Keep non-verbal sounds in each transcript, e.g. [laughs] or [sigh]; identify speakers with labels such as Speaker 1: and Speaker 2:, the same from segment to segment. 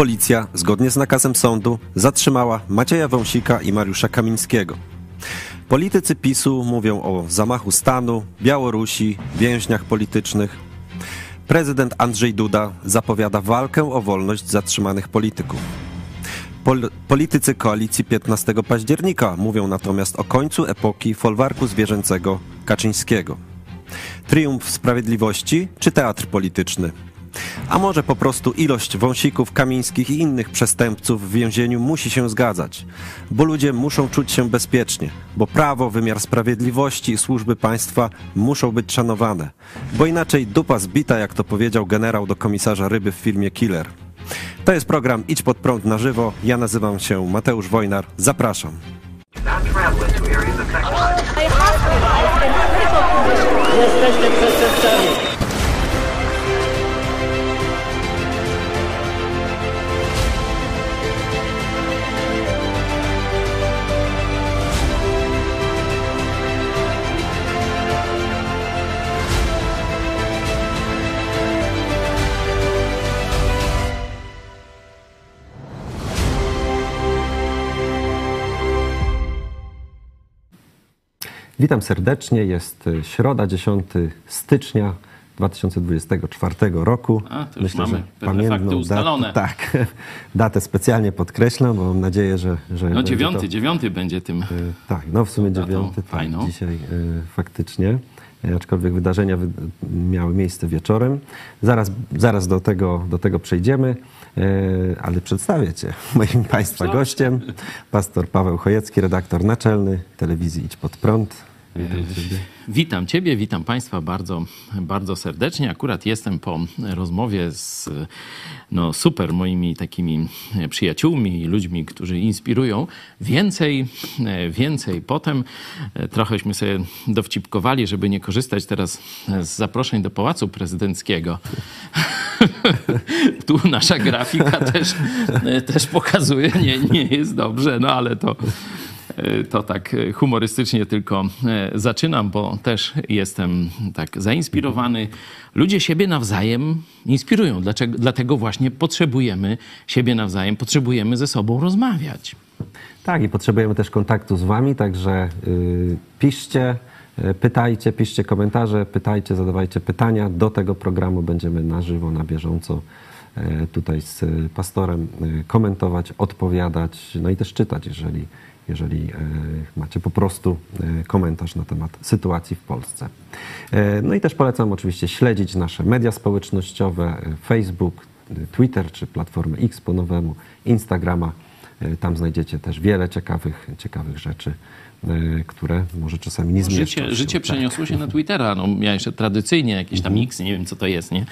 Speaker 1: Policja, zgodnie z nakazem sądu, zatrzymała Macieja Wąsika i Mariusza Kamińskiego. Politycy PiSu mówią o zamachu stanu, Białorusi, więźniach politycznych. Prezydent Andrzej Duda zapowiada walkę o wolność zatrzymanych polityków. Pol politycy koalicji 15 października mówią natomiast o końcu epoki folwarku zwierzęcego Kaczyńskiego. Triumf sprawiedliwości czy teatr polityczny? A może po prostu ilość wąsików kamińskich i innych przestępców w więzieniu musi się zgadzać, bo ludzie muszą czuć się bezpiecznie, bo prawo, wymiar sprawiedliwości i służby państwa muszą być szanowane, bo inaczej dupa zbita, jak to powiedział generał do komisarza ryby w filmie Killer. To jest program Idź pod prąd na żywo. Ja nazywam się Mateusz Wojnar. Zapraszam.
Speaker 2: Jesteście przestępcami.
Speaker 1: Witam serdecznie. Jest środa, 10 stycznia 2024 roku.
Speaker 3: A, to już mamy fakty ustalone.
Speaker 1: datę, [laughs] tak, datę specjalnie podkreślam, bo mam nadzieję, że... że
Speaker 3: No dziewiąty,
Speaker 1: to,
Speaker 3: dziewiąty będzie tym.
Speaker 1: y, Tak, no w sumie dziewiąty, tak,
Speaker 3: fajną.
Speaker 1: dzisiaj y, faktycznie. Y, Aczkolwiek wydarzenia wy, miały miejsce wieczorem. Zaraz, zaraz do, tego, do tego przejdziemy, y, ale przedstawię Cię [laughs] moim Państwa gościem. Pastor Paweł Chojecki, redaktor naczelny telewizji Idź Pod Prąd. Witam Ciebie.
Speaker 3: Witam Ciebie, witam Państwa bardzo, bardzo serdecznie. Akurat jestem po rozmowie z no, super moimi takimi przyjaciółmi i ludźmi, którzy inspirują. Więcej, więcej potem. Trochęśmy sobie dowcipkowali, żeby nie korzystać teraz z zaproszeń do Pałacu Prezydenckiego. [laughs] tu nasza grafika też, też pokazuje, nie, nie jest dobrze, no ale to, to tak humorystycznie tylko e, zaczynam, bo też jestem tak zainspirowany. Ludzie siebie nawzajem inspirują, Dlaczego, dlatego właśnie potrzebujemy siebie nawzajem, potrzebujemy ze sobą rozmawiać.
Speaker 1: Tak, i potrzebujemy też kontaktu z Wami, także y, piszcie, pytajcie, piszcie komentarze, pytajcie, zadawajcie pytania. Do tego programu będziemy na żywo, na bieżąco tutaj z pastorem komentować, odpowiadać, no i też czytać, jeżeli, jeżeli y, macie po prostu y, komentarz na temat sytuacji w Polsce. Y, No i też polecam oczywiście śledzić nasze media społecznościowe, Facebook, Twitter czy platformę X po nowemu, Instagrama. E, Tam znajdziecie też wiele ciekawych, ciekawych rzeczy, e, które może czasami nie zmieszczą
Speaker 3: Życie,
Speaker 1: się.
Speaker 3: życie
Speaker 1: Tak.
Speaker 3: przeniosło się na Twittera. No, ja jeszcze tradycyjnie jakieś tam X, nie wiem co to jest, nie?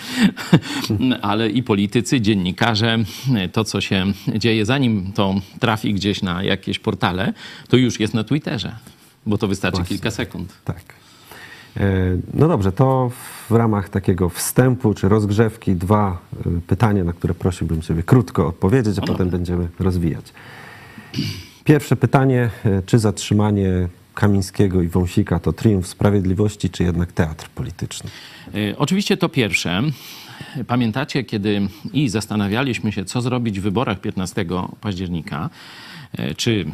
Speaker 3: [laughs] Ale i politycy, dziennikarze, to co się dzieje, zanim to trafi gdzieś na jakieś portale, to już jest na Twitterze, bo to wystarczy
Speaker 1: Właśnie.
Speaker 3: kilka sekund.
Speaker 1: Tak. E, No dobrze, to w ramach takiego wstępu czy rozgrzewki dwa e, pytania, na które prosiłbym Ciebie krótko odpowiedzieć, a
Speaker 3: dobra.
Speaker 1: potem będziemy rozwijać. Pierwsze pytanie, e, czy zatrzymanie Kamińskiego i Wąsika to triumf sprawiedliwości, czy jednak teatr polityczny?
Speaker 3: Y, Oczywiście to pierwsze. Pamiętacie, kiedy i zastanawialiśmy się, co zrobić w wyborach 15 października, czy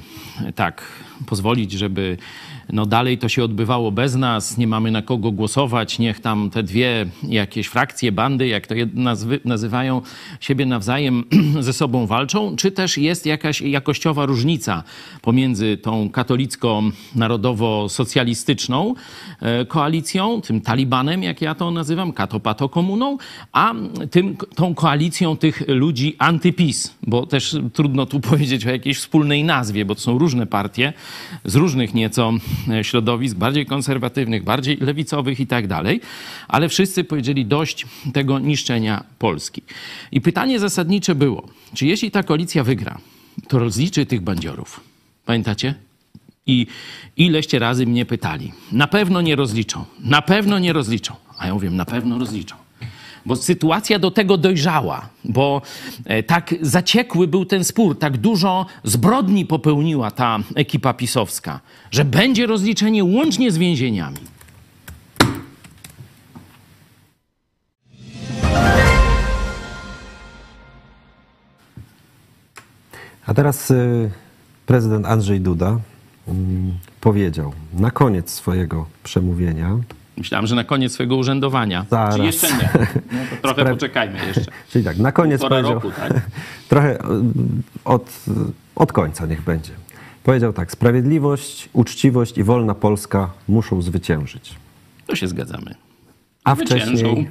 Speaker 3: tak pozwolić, żeby no dalej to się odbywało bez nas, nie mamy na kogo głosować, niech tam te dwie jakieś frakcje, bandy, jak to nazwy, nazywają, siebie nawzajem [clears throat] ze sobą walczą, czy też jest jakaś jakościowa różnica pomiędzy tą katolicko-narodowo-socjalistyczną e, koalicją, tym talibanem, jak ja to nazywam, katopato komuną, a tym, tą koalicją tych ludzi antypis, bo też trudno tu [laughs] powiedzieć o jakiejś wspólnej nazwie, bo to są różne partie z różnych nieco e, środowisk, bardziej konserwatywnych, bardziej lewicowych i tak dalej, ale wszyscy powiedzieli dość tego niszczenia Polski. I pytanie zasadnicze było, czy jeśli ta koalicja wygra, to rozliczy tych bandziorów. Pamiętacie? I ileście razy mnie pytali. Na pewno nie rozliczą. Na pewno nie rozliczą. A ja mówię, na pewno rozliczą. Bo sytuacja do tego dojrzała, bo e, tak zaciekły był ten spór, tak dużo zbrodni popełniła ta ekipa pisowska, że będzie rozliczenie łącznie z więzieniami.
Speaker 1: A teraz y, prezydent Andrzej Duda mm, powiedział na koniec swojego przemówienia,
Speaker 3: Myślałem, że na koniec swojego urzędowania.
Speaker 1: Zaraz.
Speaker 3: Czy jeszcze nie? No trochę
Speaker 1: Spra-
Speaker 3: poczekajmy jeszcze.
Speaker 1: czyli tak, na koniec
Speaker 3: Półtora
Speaker 1: powiedział,
Speaker 3: roku, tak? [laughs]
Speaker 1: trochę y, od, od końca niech będzie. Powiedział tak, sprawiedliwość, uczciwość i wolna Polska muszą zwyciężyć.
Speaker 3: To się zgadzamy.
Speaker 1: A wcześniej,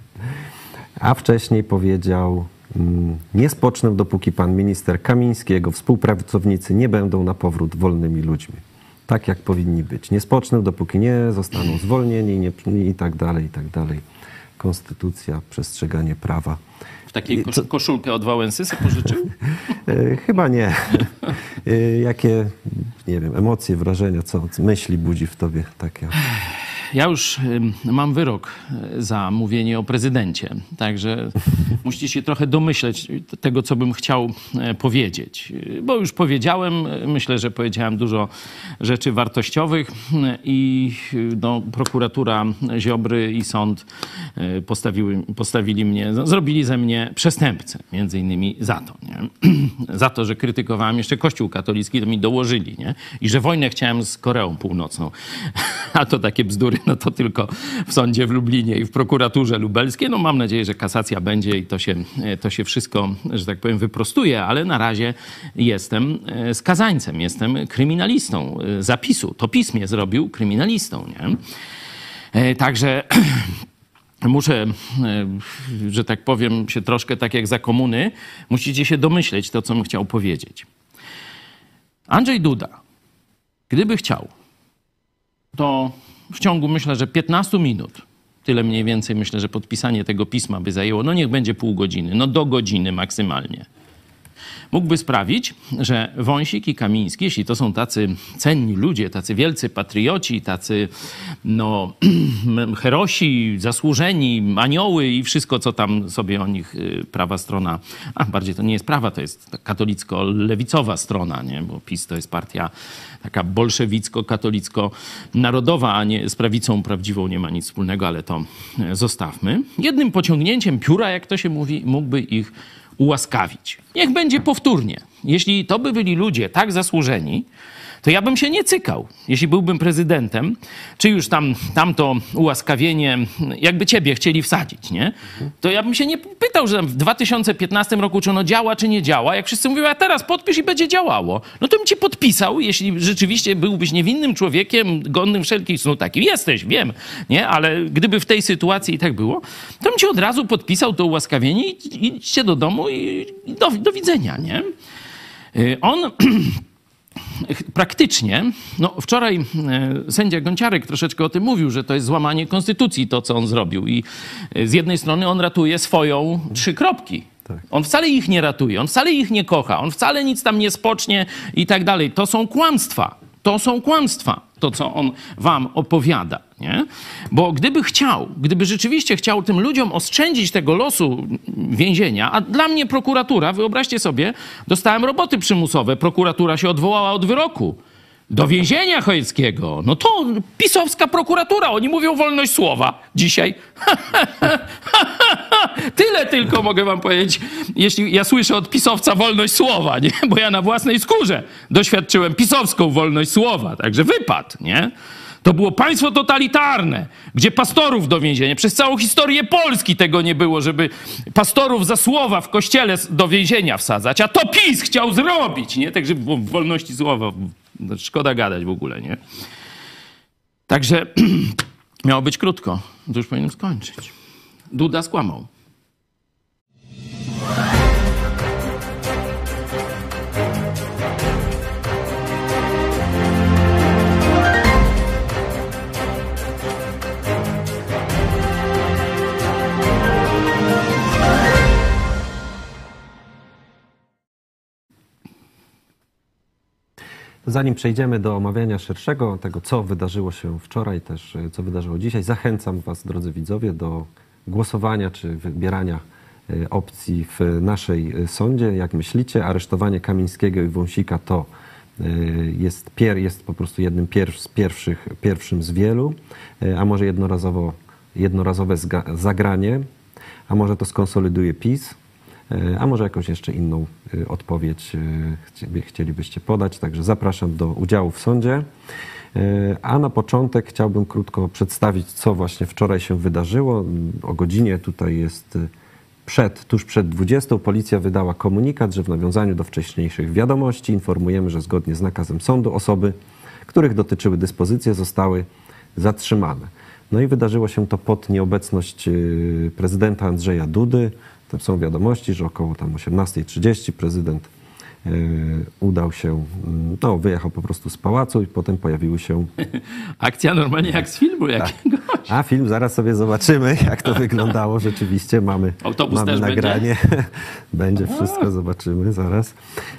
Speaker 1: [laughs] a wcześniej powiedział, mm, nie spocznę, dopóki pan minister Kamiński, jego współpracownicy nie będą na powrót wolnymi ludźmi. Tak jak powinni być. Nie spocznę, dopóki nie zostaną zwolnieni nie, i tak dalej, i tak dalej. Konstytucja, przestrzeganie prawa.
Speaker 3: W takiej kosz koszulkę od Wałęsy sobie pożyczył? [laughs]
Speaker 1: E, chyba nie. E, jakie, nie wiem, emocje, wrażenia, co myśli budzi w tobie takie?
Speaker 3: Ja już mam wyrok y, za mówienie o prezydencie, także [laughs] musicie się trochę domyśleć tego, co bym chciał e, powiedzieć. Bo już powiedziałem, y, myślę, że powiedziałem dużo rzeczy wartościowych i no, prokuratura Ziobry i sąd postawiły, postawili mnie, no, zrobili ze mnie przestępcę, między innymi za to. Nie? [clears throat] za to, że krytykowałem jeszcze Kościół katolicki, to mi dołożyli. Nie? I że wojnę chciałem z Koreą Północną. [laughs] A to takie bzdury, no to tylko w sądzie w Lublinie i w prokuraturze lubelskiej. No mam nadzieję, że kasacja będzie i to się, to się wszystko, że tak powiem, wyprostuje, ale na razie jestem e, skazańcem, jestem kryminalistą e, zapisu. To pismie zrobił kryminalistą, nie? E, Także [clears throat] muszę, e, że tak powiem, się troszkę tak jak za komuny, musicie się domyśleć to, co bym chciał powiedzieć. Andrzej Duda, gdyby chciał, to w ciągu myślę, że 15 minut, tyle mniej więcej myślę, że podpisanie tego pisma by zajęło, no niech będzie pół godziny, no do godziny maksymalnie. Mógłby sprawić, że Wąsik i Kamiński, jeśli to są tacy cenni ludzie, tacy wielcy patrioci, tacy no, [clears throat] herosi, zasłużeni, anioły i wszystko, co tam sobie o nich y, prawa strona, a bardziej to nie jest prawa, to jest katolicko-lewicowa strona, nie? bo PiS to jest partia taka bolszewicko-katolicko-narodowa, a nie z prawicą prawdziwą nie ma nic wspólnego, ale to e, zostawmy. Jednym pociągnięciem pióra, jak to się mówi, mógłby ich ułaskawić. Niech będzie powtórnie. Jeśli to by byli ludzie tak zasłużeni, to ja bym się nie cykał, jeśli byłbym prezydentem, czy już tam tamto ułaskawienie, jakby ciebie chcieli wsadzić, nie? To ja bym się nie pytał, że w 2015 roku, czy ono działa, czy nie działa. Jak wszyscy mówią, a teraz podpisz i będzie działało. No to bym ci podpisał, jeśli rzeczywiście byłbyś niewinnym człowiekiem, godnym wszelkich snu takim. Jesteś, wiem, nie? Ale gdyby w tej sytuacji i tak było, to bym ci od razu podpisał to ułaskawienie i idźcie do domu i i do, do widzenia, nie? Y, On [clears throat] praktycznie, no wczoraj e, sędzia Gonciarek troszeczkę o tym mówił, że to jest złamanie konstytucji, to co on zrobił. I e, z jednej strony on ratuje swoją trzy kropki. On wcale ich nie ratuje, on wcale ich nie kocha, on wcale nic tam nie spocznie i tak dalej. To są kłamstwa. To są kłamstwa, to co on wam opowiada. Nie? Bo gdyby chciał, gdyby rzeczywiście chciał tym ludziom oszczędzić tego losu więzienia, a dla mnie prokuratura, wyobraźcie sobie, dostałem roboty przymusowe, prokuratura się odwołała od wyroku. Do więzienia chojeckiego. No to pisowska prokuratura. Oni mówią wolność słowa dzisiaj. [laughs] Tyle tylko mogę wam powiedzieć, jeśli ja słyszę od pisowca wolność słowa, nie? Bo ja na własnej skórze doświadczyłem pisowską wolność słowa. Także wypad, nie? To było państwo totalitarne, gdzie pastorów do więzienia. Przez całą historię Polski tego nie było, żeby pastorów za słowa w kościele do więzienia wsadzać. A to PiS chciał zrobić, nie? Także wolności słowa. Szkoda gadać w ogóle, nie? Także [clears throat] miało być krótko. To już powinienem skończyć. Duda skłamał.
Speaker 1: Zanim przejdziemy do omawiania szerszego tego, co wydarzyło się wczoraj, też y, co wydarzyło dzisiaj, zachęcam Was, drodzy widzowie, do głosowania czy wybierania y, opcji w naszej y, sądzie. Jak myślicie, aresztowanie Kamińskiego i Wąsika to jest, pier, jest po prostu jednym pier, z pierwszych, pierwszym z wielu, a może jednorazowo, jednorazowe zagranie, a może to skonsoliduje PiS. E, a może jakąś jeszcze inną e, odpowiedź e, chci- chcielibyście podać. Także zapraszam do udziału w sądzie. A na początek chciałbym krótko przedstawić, co właśnie wczoraj się wydarzyło. O godzinie tutaj jest przed, tuż przed 20 policja wydała komunikat, że w nawiązaniu do wcześniejszych wiadomości informujemy, że zgodnie z nakazem sądu osoby, których dotyczyły dyspozycje, zostały zatrzymane. No i wydarzyło się to pod nieobecność prezydenta Andrzeja Dudy. Tam są wiadomości, że około tam 18.30 prezydent y, udał się, mm, no wyjechał po prostu z pałacu i potem pojawiły się [laughs]
Speaker 3: Akcja normalnie jak z filmu jakiegoś.
Speaker 1: a film zaraz sobie zobaczymy, jak to wyglądało. Rzeczywiście mamy,
Speaker 3: Autobus
Speaker 1: mamy nagranie. [laughs] Będzie wszystko, zobaczymy zaraz.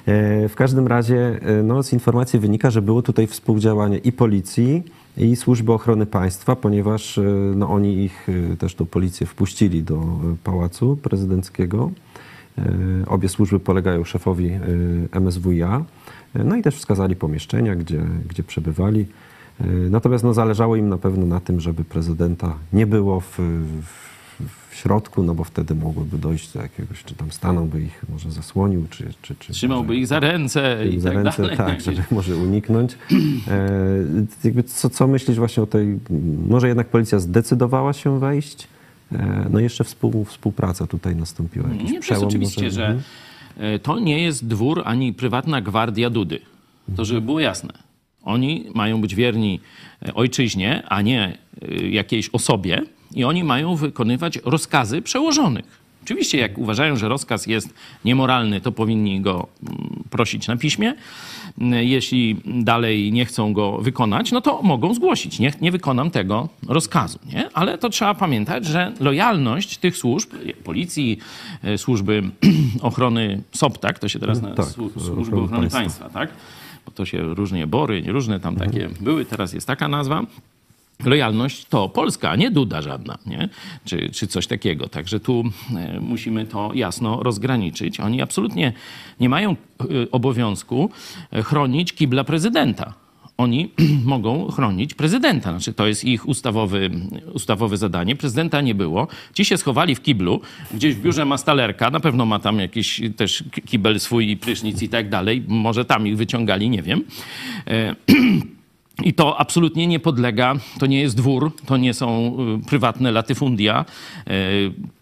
Speaker 1: E, W każdym razie e, no, z informacji wynika, że było tutaj współdziałanie i policji, i służby ochrony państwa, ponieważ e, no, oni ich e, też tą policję wpuścili do e, pałacu prezydenckiego. Obie służby polegają szefowi MSWiA. No i też wskazali pomieszczenia, gdzie, gdzie przebywali. Natomiast no, zależało im na pewno na tym, żeby prezydenta nie było w, w, w środku, no bo wtedy mogłoby dojść do jakiegoś, czy tam stanąłby ich może zasłonił, czy... czy, czy
Speaker 3: Trzymałby ich za ręce i
Speaker 1: za
Speaker 3: tak
Speaker 1: ręce,
Speaker 3: dalej.
Speaker 1: tak, żeby może uniknąć. E, jakby co, co myślisz właśnie o tej... Może jednak policja zdecydowała się wejść? E, no i jeszcze współ, współpraca tutaj nastąpiła. Jakiś
Speaker 3: Nie,
Speaker 1: przełom
Speaker 3: oczywiście,
Speaker 1: może?
Speaker 3: że
Speaker 1: Mhm.
Speaker 3: e, to nie jest dwór ani prywatna gwardia Dudy. To żeby było jasne. Oni mają być wierni e, ojczyźnie, a nie e, jakiejś osobie i oni mają wykonywać rozkazy przełożonych. Oczywiście, jak uważają, że rozkaz jest niemoralny, to powinni go mm, prosić na piśmie. Mm, Jeśli dalej nie chcą go wykonać, no to mogą zgłosić. Nie, nie wykonam tego rozkazu. Nie? Ale to trzeba pamiętać, że lojalność tych służb, policji, e, służby [clears throat] ochrony SOP, tak? To się teraz na
Speaker 1: Tak, ochrony
Speaker 3: służby ochrony
Speaker 1: państwa.
Speaker 3: państwa, tak? Bo to się różnie bory, różne tam takie były, teraz jest taka nazwa. Lojalność to Polska, nie Duda żadna, nie? Czy, czy coś takiego. Także tu e, musimy to jasno rozgraniczyć. Oni absolutnie nie mają e, obowiązku e, chronić kibla prezydenta. Oni [clears throat] mogą chronić prezydenta. Znaczy, to jest ich ustawowy, ustawowe zadanie. Prezydenta nie było. Ci się schowali w kiblu. Gdzieś w biurze ma stalerka. Na pewno ma tam jakiś też kibel swój i prysznic i tak dalej. Może tam ich wyciągali, nie wiem. [clears throat] I to absolutnie nie podlega, to nie jest dwór, to nie są y, prywatne latyfundia.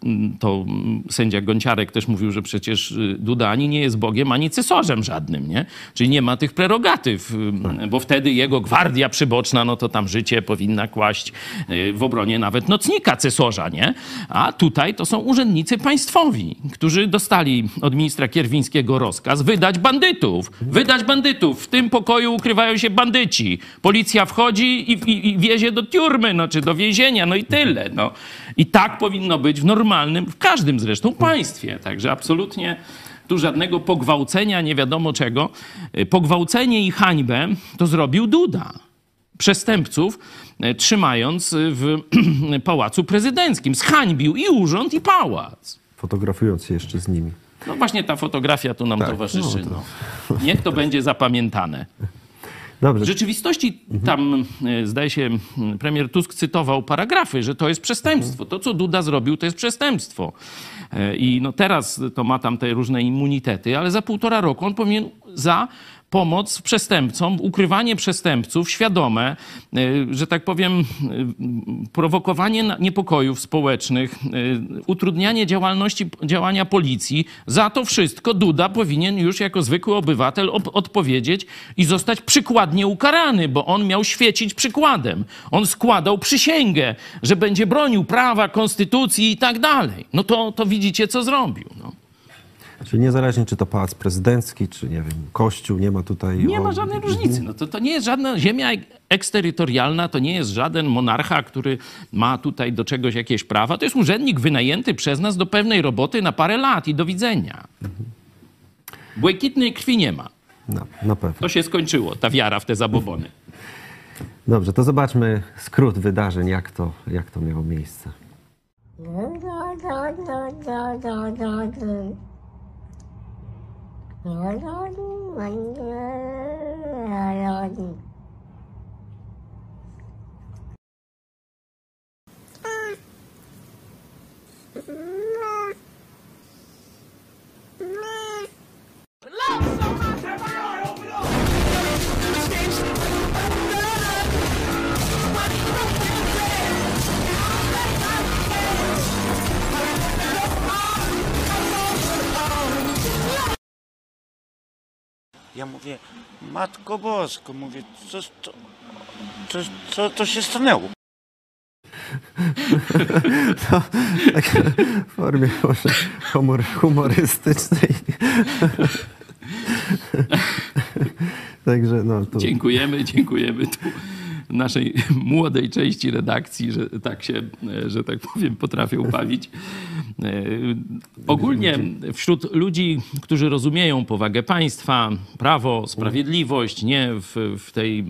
Speaker 3: Mm, To mm, sędzia Gonciarek też mówił, że przecież y, Duda ani nie jest Bogiem, ani cesarzem żadnym, nie? Czyli nie ma tych prerogatyw, y, bo wtedy jego gwardia przyboczna, no to tam życie powinna kłaść y, w obronie nawet nocnika cesarza, nie? A tutaj to są urzędnicy państwowi, którzy dostali od ministra Kierwińskiego rozkaz wydać bandytów. Wydać bandytów. W tym pokoju ukrywają się bandyci. Policja wchodzi i, i, i wiezie do tiurmy, no, czy do więzienia, no i tyle. No. I tak powinno być w normalnym, w każdym zresztą państwie. Także absolutnie tu żadnego pogwałcenia, nie wiadomo czego. Y, Pogwałcenie i hańbę to zrobił Duda przestępców, e, trzymając w [clears throat] pałacu prezydenckim. Zhańbił i urząd, i pałac.
Speaker 1: Fotografując się jeszcze z nimi.
Speaker 3: No właśnie ta fotografia tu nam
Speaker 1: Tak,
Speaker 3: towarzyszy.
Speaker 1: no
Speaker 3: No Niech to będzie zapamiętane.
Speaker 1: Dobrze,
Speaker 3: W rzeczywistości tam, e, zdaje się, premier Tusk cytował paragrafy, że to jest przestępstwo. To, co Duda zrobił, to jest przestępstwo. E, I no teraz to ma tam te różne immunitety, ale za półtora roku on powinien za pomoc przestępcom, ukrywanie przestępców, świadome, e, że tak powiem, e, prowokowanie niepokojów społecznych, e, utrudnianie działalności, działania policji. Za to wszystko Duda powinien już jako zwykły obywatel odpowiedzieć i zostać przykładnie ukarany, bo on miał świecić przykładem. On składał przysięgę, że będzie bronił prawa, konstytucji i tak dalej. No to, to widzicie, co zrobił. No.
Speaker 1: Czyli niezależnie czy to pałac prezydencki, czy nie wiem, kościół, nie ma tutaj...
Speaker 3: Nie
Speaker 1: o-
Speaker 3: ma żadnej różnicy. No to, to nie jest żadna ziemia ek- eksterytorialna, to nie jest żaden monarcha, który ma tutaj do czegoś jakieś prawa. To jest urzędnik wynajęty przez nas do pewnej roboty na parę lat i do widzenia. Błękitnej krwi nie ma.
Speaker 1: Na, na pewno.
Speaker 3: To się skończyło, ta wiara w te zabobony.
Speaker 1: Dobrze, to zobaczmy skrót wydarzeń, jak to, jak to miało miejsce. nhớ lớn mình rồi rồi Mm-hmm.
Speaker 4: Ja mówię, Matko Bosko, mówię, co, co, co, co, co się stanęło? [laughs]
Speaker 1: To tak w formie może humor, humorystycznej. [laughs] Także no to...
Speaker 3: Dziękujemy, dziękujemy tu naszej [laughs] młodej części redakcji, że tak się, że tak powiem, potrafią bawić. E, ogólnie wśród ludzi, którzy rozumieją powagę państwa, prawo, sprawiedliwość, nie w, w tej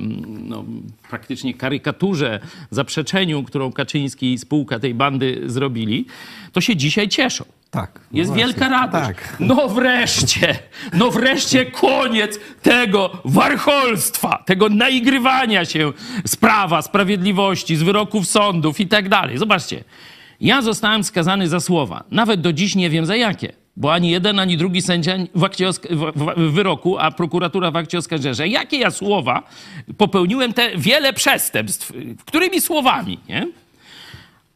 Speaker 3: no, praktycznie karykaturze, zaprzeczeniu, którą Kaczyński i spółka tej bandy zrobili, to się dzisiaj cieszą.
Speaker 1: Tak. no
Speaker 3: Jest
Speaker 1: właśnie.
Speaker 3: wielka radość.
Speaker 1: Tak.
Speaker 3: No wreszcie, no wreszcie koniec tego warcholstwa, tego naigrywania się z prawa, sprawiedliwości, z wyroków sądów i tak dalej. Zobaczcie, ja zostałem skazany za słowa. Nawet do dziś nie wiem za jakie. Bo ani jeden, ani drugi sędzia w, akcie osk- w, w, w wyroku, a prokuratura w akcie oskarżenia. Jakie ja słowa popełniłem te wiele przestępstw? Którymi słowami, nie?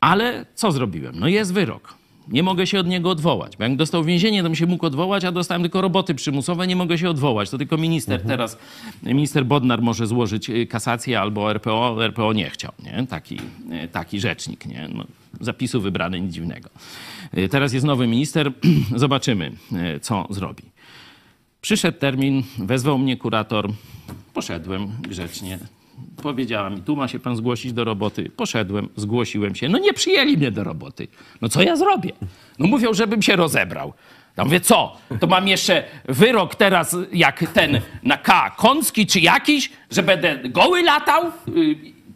Speaker 3: Ale co zrobiłem? No jest wyrok. Nie mogę się od niego odwołać. Bo jak dostał więzienie, to bym się mógł odwołać, a dostałem tylko roboty przymusowe, nie mogę się odwołać. To tylko minister teraz, minister Bodnar może złożyć y, kasację albo RPO. RPO nie chciał, nie? Taki, y, taki rzecznik, nie? No, zapisu wybrany, nic dziwnego. Y, Teraz jest nowy minister, [clears throat] zobaczymy, co zrobi. Przyszedł termin, wezwał mnie kurator, poszedłem grzecznie. Powiedziała mi, tu ma się pan zgłosić do roboty. Poszedłem, zgłosiłem się. No nie przyjęli mnie do roboty. No co ja zrobię? No mówią, żebym się rozebrał. Ja mówię, co? To mam jeszcze wyrok teraz jak ten na K, Kącki czy jakiś, że będę goły latał?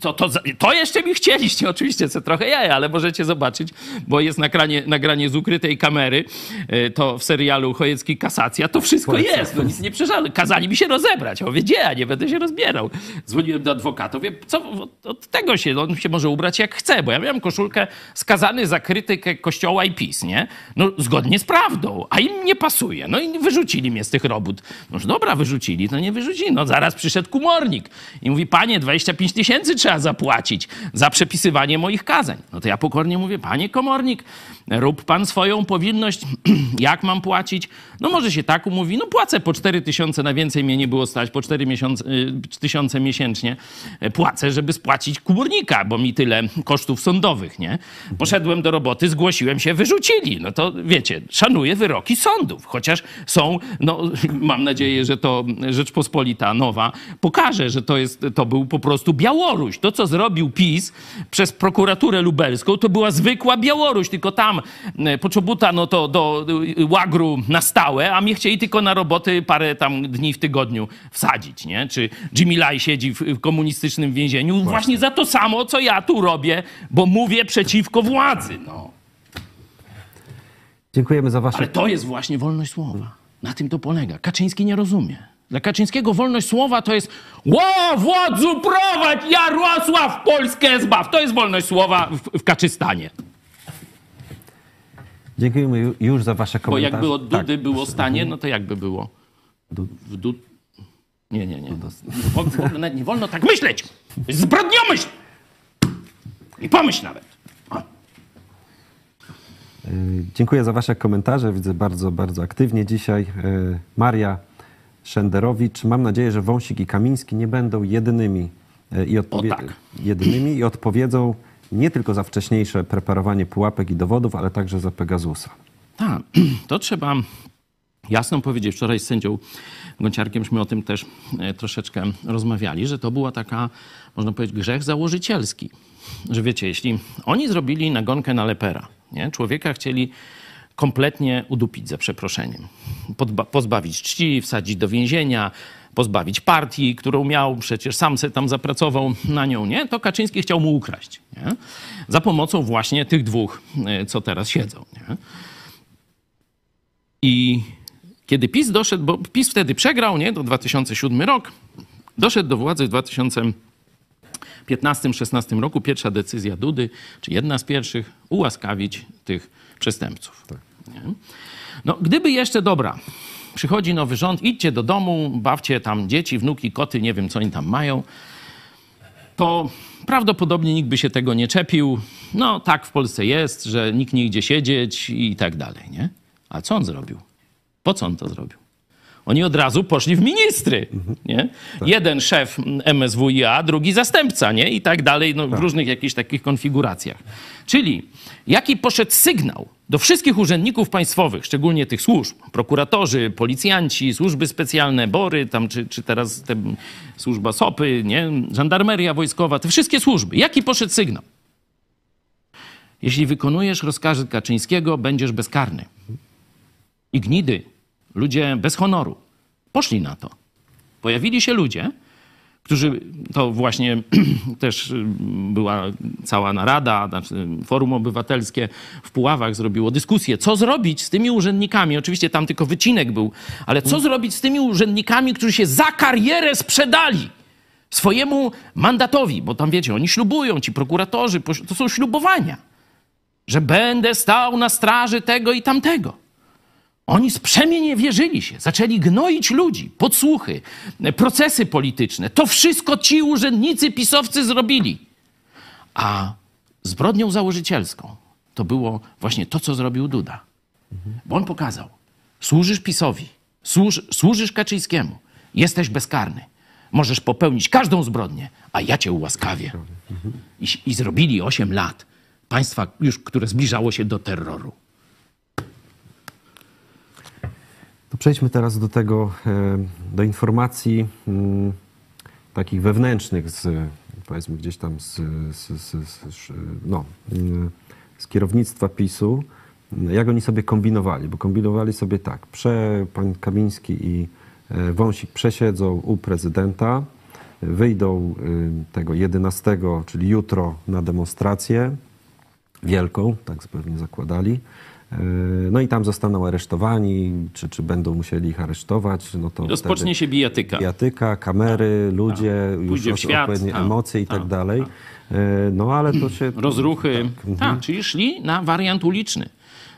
Speaker 3: To, to, to jeszcze mi chcieliście, oczywiście, co trochę jaja, ale możecie zobaczyć, bo jest nagranie, nagranie z ukrytej kamery, y, to w serialu Chojecki Kasacja, to wszystko jest, no nic nie przeżałem. Kazali mi się rozebrać, ja mówię, gdzie ja nie będę się rozbierał. Dzwoniłem do adwokata, mówię, co, od- od tego się, on się może ubrać jak chce, bo ja miałem koszulkę skazany za krytykę kościoła i PiS, nie? No zgodnie z prawdą, a im nie pasuje. No i wyrzucili mnie z tych robót. No dobra, wyrzucili, to nie wyrzucili. No zaraz przyszedł komornik i mówi, panie, 25 tysięcy trzeba zapłacić za przepisywanie moich kazań. No to ja pokornie mówię, panie komornik, rób pan swoją powinność, [clears throat] jak mam płacić? No może się tak umówi, no płacę po 4 tysiące, na więcej mnie nie było stać, po 4 miesiące, y, tysiące miesięcznie e, płacę, żeby spłacić komornika, bo mi tyle kosztów sądowych, nie? Poszedłem do roboty, zgłosiłem się, wyrzucili. No to wiecie, szanuję wyroki sądów, chociaż są, no [laughs] mam nadzieję, że to Rzeczpospolita Nowa pokaże, że to, jest, to był po prostu Białoruś. To, co zrobił PiS przez prokuraturę lubelską, to była zwykła Białoruś, tylko tam e, Poczobuta no to do e, łagru na stałe, a mnie chcieli tylko na roboty parę tam dni w tygodniu wsadzić, nie? Czy Jimmy Lai siedzi w, w komunistycznym więzieniu właśnie. za to samo, co ja tu robię, bo mówię przeciwko władzy, no.
Speaker 1: Dziękujemy za wasze
Speaker 3: Ale to jest właśnie wolność słowa. Na tym to polega. Kaczyński nie rozumie. Dla Kaczyńskiego wolność słowa to jest Ło, władzu prowadź, Jarosław Polskę zbaw. To jest wolność słowa w, w Kaczystanie.
Speaker 1: Dziękujemy ju- już za wasze
Speaker 3: Bo
Speaker 1: komentarze.
Speaker 3: jakby od
Speaker 1: Tak.
Speaker 3: Dudy było stanie, no to jakby było? W Dud... Nie, nie, nie. W ogóle nawet nie wolno tak myśleć. Zbrodniomyśl! I pomyśl nawet. O.
Speaker 1: Y, Dziękuję za wasze komentarze. Widzę bardzo, bardzo aktywnie dzisiaj. Y, Maria Szenderowicz. Mam nadzieję, że Wąsik i Kamiński nie będą jedynymi y, i, odpowie-
Speaker 3: tak.
Speaker 1: jedynymi i odpowiedzą nie tylko za wcześniejsze preparowanie pułapek i dowodów, ale także za Pegasusa.
Speaker 3: Tak, [clears throat] to trzeba jasno powiedzieć. Wczoraj z sędzią Gąciarkieżmy o tym też e, troszeczkę rozmawiali, że to była taka, można powiedzieć, grzech założycielski. Że wiecie, jeśli oni zrobili nagonkę na lepera, nie? człowieka chcieli kompletnie udupić za przeproszeniem, pozbawić czci, wsadzić do więzienia, pozbawić partii, którą miał, przecież sam se tam zapracował na nią, nie? To Kaczyński chciał mu ukraść, nie? Za pomocą właśnie tych dwóch, e, co teraz siedzą, nie? I kiedy PiS doszedł, bo PiS wtedy przegrał, nie? To 2007 rok, doszedł do władzy w 2015-16 roku. Pierwsza decyzja Dudy, czy jedna z pierwszych, ułaskawić tych przestępców. Nie? No, gdyby jeszcze, dobra, przychodzi nowy rząd, idźcie do domu, bawcie tam dzieci, wnuki, koty, nie wiem, co oni tam mają, to prawdopodobnie nikt by się tego nie czepił. No, tak w Polsce jest, że nikt nie idzie siedzieć i tak dalej, nie? A co on zrobił? Po co on to zrobił? Oni od razu poszli w ministry. Nie? Jeden szef MSWiA, drugi zastępca, nie? I tak dalej, no, w różnych jakichś takich konfiguracjach. Czyli jaki poszedł sygnał do wszystkich urzędników państwowych, szczególnie tych służb, prokuratorzy, policjanci, służby specjalne, BORy, tam, czy, czy teraz te, służba SOPy, nie? żandarmeria wojskowa, te wszystkie służby. Jaki poszedł sygnał? Jeśli wykonujesz rozkazy Kaczyńskiego, będziesz bezkarny. I gnidy, ludzie bez honoru, poszli na to. Pojawili się ludzie, którzy, to właśnie [clears throat] też y, była cała narada, znaczy Forum Obywatelskie w Puławach zrobiło dyskusję, co zrobić z tymi urzędnikami. Oczywiście tam tylko wycinek był, ale co zrobić z tymi urzędnikami, którzy się za karierę sprzedali swojemu mandatowi, bo tam wiecie, oni ślubują, ci prokuratorzy, to są ślubowania, że będę stał na straży tego i tamtego. Oni sprzemienie wierzyli się, zaczęli gnoić ludzi, podsłuchy, procesy polityczne. To wszystko ci urzędnicy pisowcy zrobili. A zbrodnią założycielską to było właśnie to, co zrobił Duda. Bo on pokazał, służysz PiSowi, służ, służysz Kaczyńskiemu, jesteś bezkarny. Możesz popełnić każdą zbrodnię, a ja cię ułaskawię. I, i zrobili 8 lat państwa już, które zbliżało się do terroru.
Speaker 1: To przejdźmy teraz do tego, e, do informacji mm, takich wewnętrznych, z, powiedzmy gdzieś tam z, z, z, no, mm, z kierownictwa PiSu, jak oni sobie kombinowali, bo kombinowali sobie tak, prze, pan Kamiński i e, Wąsik przesiedzą u prezydenta, wyjdą y, tego 11, czyli jutro na demonstrację wielką, tak pewnie zakładali, no i tam zostaną aresztowani, czy, czy będą musieli ich aresztować. No to
Speaker 3: Rozpocznie się bijatyka.
Speaker 1: Bijatyka, kamery, tak, ludzie, tak. już świat, odpowiednie tak, emocje i tak, tak dalej. Tak. E, no ale to się... [clears throat]
Speaker 3: Rozruchy. Tak, mhm. czyli szli na wariant uliczny.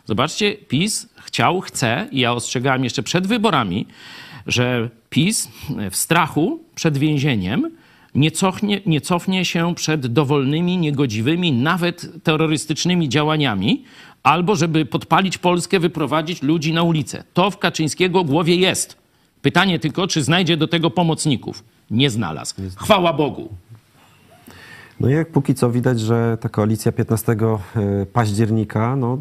Speaker 3: Zobaczcie, PiS chciał, chce i ja ostrzegałem jeszcze przed wyborami, że PiS w strachu przed więzieniem nie cofnie, nie cofnie się przed dowolnymi, niegodziwymi, nawet terrorystycznymi działaniami, albo żeby podpalić Polskę, wyprowadzić ludzi na ulicę. To w Kaczyńskiego głowie jest. Pytanie tylko, czy znajdzie do tego pomocników. Nie znalazł. Chwała Bogu.
Speaker 1: No i jak póki co widać, że ta koalicja 15 e, października no,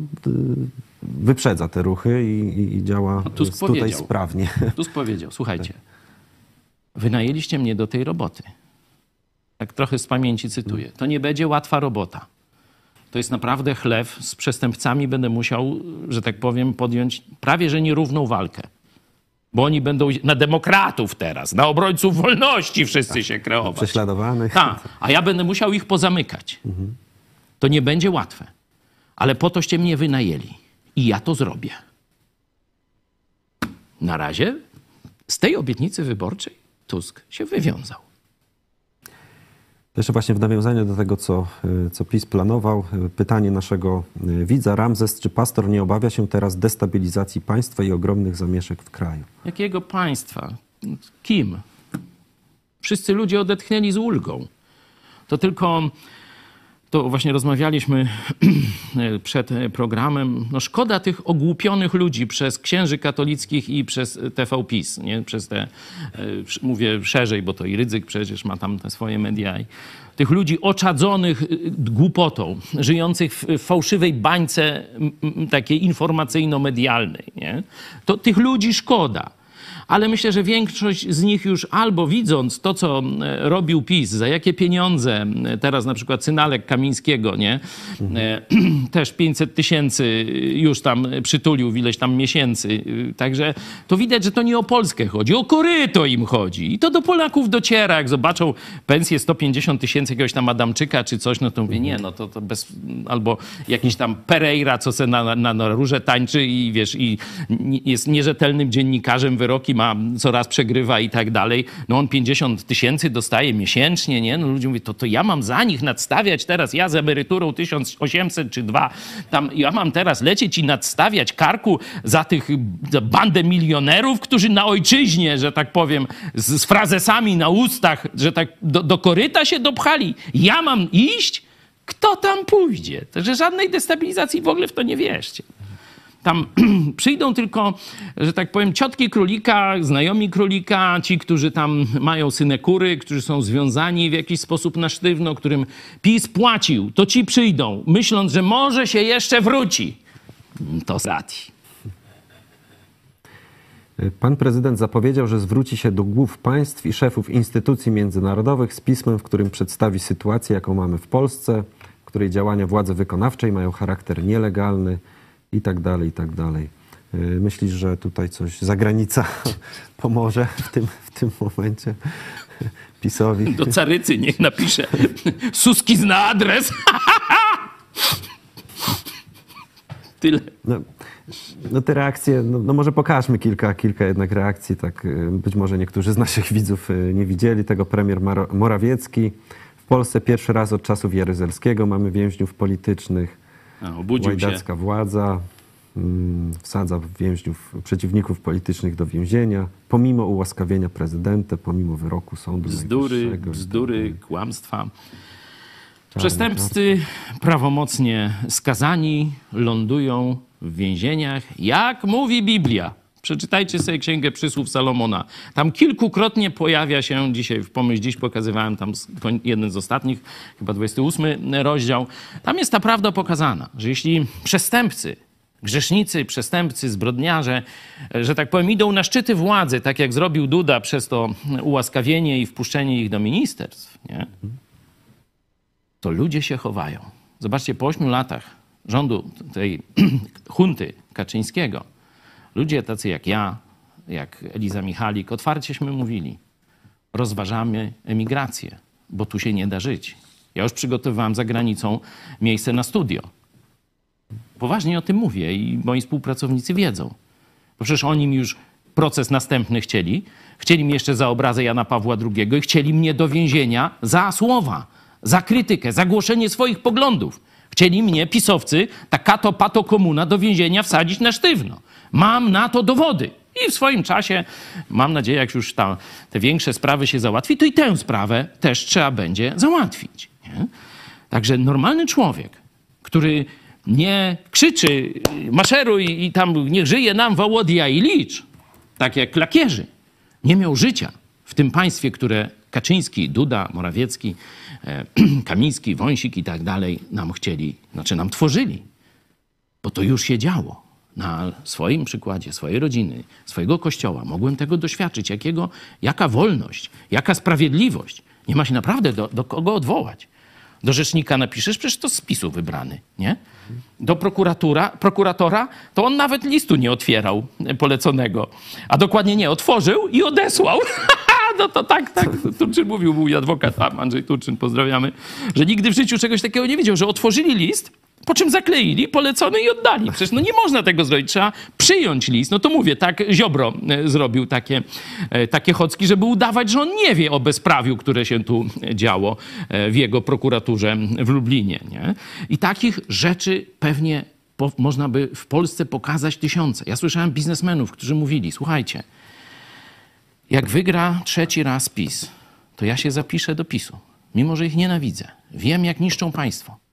Speaker 1: wyprzedza te ruchy i, i działa no, tutaj powiedział. sprawnie.
Speaker 3: Tusk powiedział, słuchajcie, [laughs] wynajęliście mnie do tej roboty. Tak trochę z pamięci cytuję. To nie będzie łatwa robota to jest naprawdę chlew. Z przestępcami będę musiał, że tak powiem, podjąć prawie że nierówną walkę. Bo oni będą na demokratów teraz, na obrońców wolności wszyscy tak. się kreować.
Speaker 1: Prześladowanych.
Speaker 3: Tak, a ja będę musiał ich pozamykać. Mhm. To nie będzie łatwe. Ale po toście mnie wynajęli. I ja to zrobię. Na razie z tej obietnicy wyborczej Tusk się wywiązał.
Speaker 1: Jeszcze właśnie w nawiązaniu do tego, co, e, co PiS planował, e, pytanie naszego e, widza. Ramzes, czy pastor nie obawia się teraz destabilizacji państwa i ogromnych zamieszek w kraju?
Speaker 3: Jakiego państwa? Kim? Wszyscy ludzie odetchnęli z ulgą. To tylko to właśnie rozmawialiśmy [clears throat] przed programem. No szkoda tych ogłupionych ludzi przez księży katolickich i przez TV PiS, nie? Przez te, e, mówię szerzej, bo to i Rydzyk przecież ma tam te swoje media. Tych ludzi oczadzonych głupotą, żyjących w fałszywej bańce takiej informacyjno-medialnej, nie? To tych ludzi szkoda ale myślę, że większość z nich już albo widząc to, co e, robił PiS, za jakie pieniądze, e, teraz na przykład Synalek Kamińskiego, nie? Mhm. [clears throat] Też 500 tysięcy już tam przytulił w ileś tam miesięcy. Także to widać, że to nie o Polskę chodzi, o koryto im chodzi. I to do Polaków dociera. Jak zobaczą pensję 150 tysięcy jakiegoś tam Adamczyka czy coś, no to mówię, nie, no to, to bez... Albo jakiś tam Pereira, co se na, na, na róże tańczy i wiesz, i jest nierzetelnym dziennikarzem, wyroki ma, coraz przegrywa i tak dalej. No on 50 tysięcy dostaje miesięcznie, nie? No ludzie mówią, to, to ja mam za nich nadstawiać teraz, ja z emeryturą 1800 czy 2, tam ja mam teraz lecieć i nadstawiać karku za tych za bandę milionerów, którzy na ojczyźnie, że tak powiem, z, z frazesami na ustach, że tak do, do koryta się dopchali. Ja mam iść? Kto tam pójdzie? Także żadnej destabilizacji w ogóle w to nie wierzcie. Tam [clears throat] przyjdą tylko, że tak powiem, ciotki królika, znajomi królika, ci, którzy tam mają synekury, którzy są związani w jakiś sposób na sztywno, którym PiS płacił, to ci przyjdą, myśląc, że może się jeszcze wróci. To strati.
Speaker 1: Pan prezydent zapowiedział, że zwróci się do głów państw i szefów instytucji międzynarodowych z pismem, w którym przedstawi sytuację, jaką mamy w Polsce, w której działania władzy wykonawczej mają charakter nielegalny i tak dalej, i tak dalej. Y, Myślisz, że tutaj coś zagranica [laughs] pomoże w tym, w tym momencie [laughs] PiSowi?
Speaker 3: Do carycy niech napisze. Suski zna adres. [laughs] Tyle.
Speaker 1: No, no te reakcje, no, no może pokażmy kilka, kilka jednak reakcji, tak y, być może niektórzy z naszych widzów y, nie widzieli tego. Premier Morawiecki. W Polsce pierwszy raz od czasów Jaruzelskiego mamy więźniów politycznych.
Speaker 3: A, obudził się.
Speaker 1: Łajdacka władza mm, wsadza więźniów, przeciwników politycznych do więzienia, pomimo ułaskawienia prezydenta, pomimo wyroku sądu
Speaker 3: Bzdury,
Speaker 1: tak
Speaker 3: bzdury, kłamstwa. Przestępcy prawomocnie skazani lądują w więzieniach, jak mówi Biblia. Przeczytajcie sobie Księgę Przysłów Salomona. Tam kilkukrotnie pojawia się, dzisiaj w Pomyśl Dziś pokazywałem tam jeden z ostatnich, chyba 28 rozdział. Tam jest ta prawda pokazana, że jeśli przestępcy, grzesznicy, przestępcy, zbrodniarze, e, że tak powiem, idą na szczyty władzy, tak jak zrobił Duda przez to ułaskawienie i wpuszczenie ich do ministerstw, nie? to ludzie się chowają. Zobaczcie, po ośmiu latach rządu tej [clears throat] hunty Kaczyńskiego, ludzie tacy jak ja, jak Eliza Michalik, otwarcieśmy mówili, rozważamy emigrację, bo tu się nie da żyć. Ja już przygotowywałem za granicą miejsce na studio. Poważnie o tym mówię i moi współpracownicy wiedzą. Bo przecież oni mi już proces następny chcieli. Chcieli mnie jeszcze za obrazę Jana Pawła II i chcieli mnie do więzienia za słowa, za krytykę, za głoszenie swoich poglądów. Chcieli mnie, pisowcy, ta kato pato komuna do więzienia wsadzić na sztywno. Mam na to dowody. I w swoim czasie, mam nadzieję, jak już te większe sprawy się załatwi, to i tę sprawę też trzeba będzie załatwić. Nie? Także normalny człowiek, który nie krzyczy maszeruj i tam niech żyje nam Wołodia i licz, tak jak lakierzy, nie miał życia w tym państwie, które Kaczyński, Duda, Morawiecki, e, [clears throat] Kamiński, Wąsik i tak dalej nam chcieli, znaczy nam tworzyli. Bo to już się działo. Na swoim przykładzie, swojej rodziny, swojego kościoła mogłem tego doświadczyć. Jakiego, jaka wolność, jaka sprawiedliwość. Nie ma się naprawdę do, do kogo odwołać. Do rzecznika napiszesz, przecież to z spisu wybrany, nie? Do prokuratura, prokuratora, to on nawet listu nie otwierał poleconego. A dokładnie nie, otworzył i odesłał. [laughs] no to tak, tak. Turczyn mówił, mój adwokat, Andrzej Turczyn, pozdrawiamy, że nigdy w życiu czegoś takiego nie widział, że otworzyli list, po czym zakleili, polecony i oddali. Przecież no nie można tego zrobić, trzeba przyjąć list. No to mówię, tak Ziobro e, zrobił takie, e, takie chocki, żeby udawać, że on nie wie o bezprawiu, które się tu działo e, w jego prokuraturze w Lublinie. Nie? I takich rzeczy pewnie po, można by w Polsce pokazać tysiące. Ja słyszałem biznesmenów, którzy mówili, słuchajcie, jak wygra trzeci raz PiS, to ja się zapiszę do PiSu, mimo że ich nienawidzę. Wiem, jak niszczą państwo.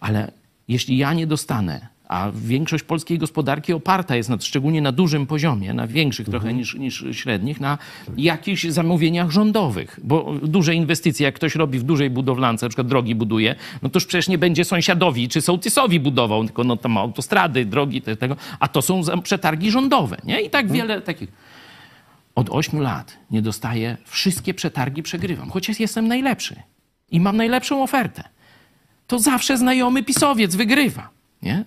Speaker 3: Ale jeśli ja nie dostanę, a większość polskiej gospodarki oparta jest na, szczególnie na dużym poziomie, na większych trochę niż, niż średnich, na jakichś zamówieniach rządowych. Bo duże inwestycje, jak ktoś robi w dużej budowlance, na przykład drogi buduje, no to już przecież nie będzie sąsiadowi czy sołtysowi budował, tylko no tam autostrady, drogi, te- tego, a to są przetargi rządowe. Nie? I tak wiele takich. Od ośmiu lat nie dostaję, wszystkie przetargi przegrywam, chociaż jestem najlepszy i mam najlepszą ofertę to zawsze znajomy pisowiec wygrywa. Nie?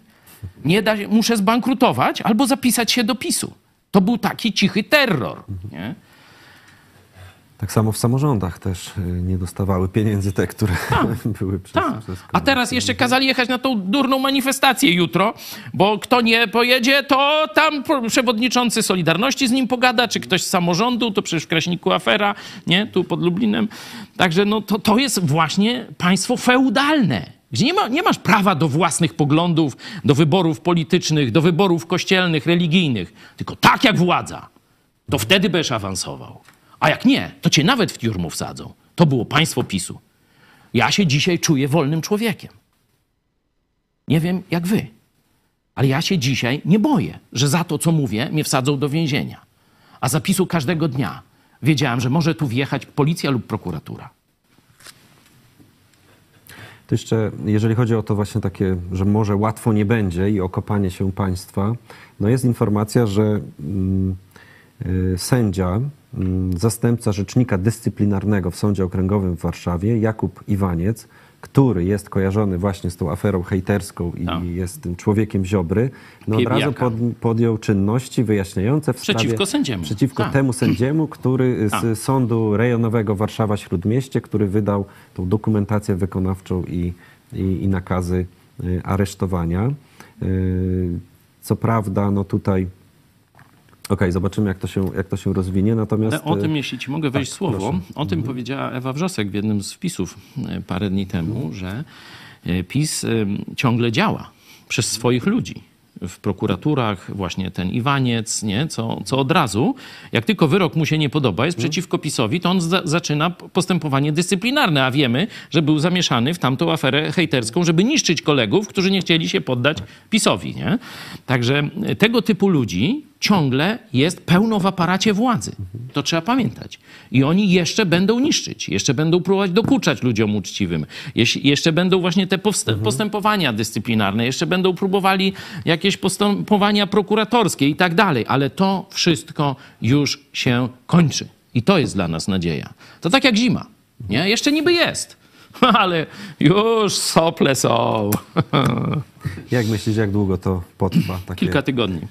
Speaker 3: Nie da, muszę zbankrutować albo zapisać się do PiSu. To był taki cichy terror. Nie?
Speaker 1: Tak samo w samorządach też y, nie dostawały pieniędzy te, które [laughs] były przez,
Speaker 3: Tak.
Speaker 1: przez
Speaker 3: A teraz jeszcze kazali jechać na tą durną manifestację jutro, bo kto nie pojedzie, to tam przewodniczący Solidarności z nim pogada, czy ktoś z samorządu, to przecież w Kraśniku afera, nie? Tu pod Lublinem. Także no to, to jest właśnie państwo feudalne, gdzie nie, ma, nie masz prawa do własnych poglądów, do wyborów politycznych, do wyborów kościelnych, religijnych, tylko tak jak władza, to wtedy będziesz awansował. A jak nie, to cię nawet w tiurmu wsadzą. To było państwo PiSu. Ja się dzisiaj czuję wolnym człowiekiem. Nie wiem jak wy, Ale ja się dzisiaj nie boję, że za to, co mówię, mnie wsadzą do więzienia. A zapisu każdego dnia wiedziałem, że może tu wjechać policja lub prokuratura.
Speaker 1: To jeszcze, jeżeli chodzi o to właśnie takie, że może łatwo nie będzie i okopanie się państwa, no jest informacja, że mm, y, sędzia, zastępca rzecznika dyscyplinarnego w Sądzie Okręgowym w Warszawie, Jakub Iwaniec, który jest kojarzony właśnie z tą aferą hejterską i
Speaker 3: Tak.
Speaker 1: jest tym człowiekiem Ziobry, no od razu pod, podjął czynności wyjaśniające w
Speaker 3: Przeciwko
Speaker 1: sprawie,
Speaker 3: sędziemu.
Speaker 1: Przeciwko
Speaker 3: Tak.
Speaker 1: temu sędziemu, który z
Speaker 3: Tak.
Speaker 1: Sądu Rejonowego Warszawa-Śródmieście, który wydał tą dokumentację wykonawczą i, i, i nakazy y, aresztowania. Y, Co prawda, no tutaj. Okej, zobaczymy, jak to, się, jak to się rozwinie. Natomiast.
Speaker 3: Ale o
Speaker 1: y,
Speaker 3: tym, jeśli ci mogę wejść
Speaker 1: tak,
Speaker 3: słowo,
Speaker 1: proszę. Mhm.
Speaker 3: o tym powiedziała Ewa Wrzosek w jednym z wpisów e, parę dni temu, że e, PiS e, ciągle działa przez swoich ludzi. W prokuraturach, właśnie ten Iwaniec, nie? Co, co od razu, jak tylko wyrok mu się nie podoba, jest
Speaker 1: Mhm.
Speaker 3: przeciwko PiSowi, to on za, zaczyna postępowanie dyscyplinarne, a wiemy, że był zamieszany w tamtą aferę hejterską, żeby niszczyć kolegów, którzy nie chcieli się poddać PiSowi. Nie? Także e, tego typu ludzi ciągle jest pełno w aparacie władzy. To trzeba pamiętać. I oni jeszcze będą niszczyć, jeszcze będą próbować dokuczać ludziom uczciwym, jeszcze będą właśnie te powst- postępowania dyscyplinarne, jeszcze będą próbowali jakieś postępowania prokuratorskie i tak dalej, ale to wszystko już się kończy. I to jest dla nas nadzieja. To tak jak zima. Nie? Jeszcze niby jest. [laughs] Ale już sople są. [laughs]
Speaker 1: Jak myślisz, jak długo to potrwa? Takie
Speaker 3: Kilka tygodni.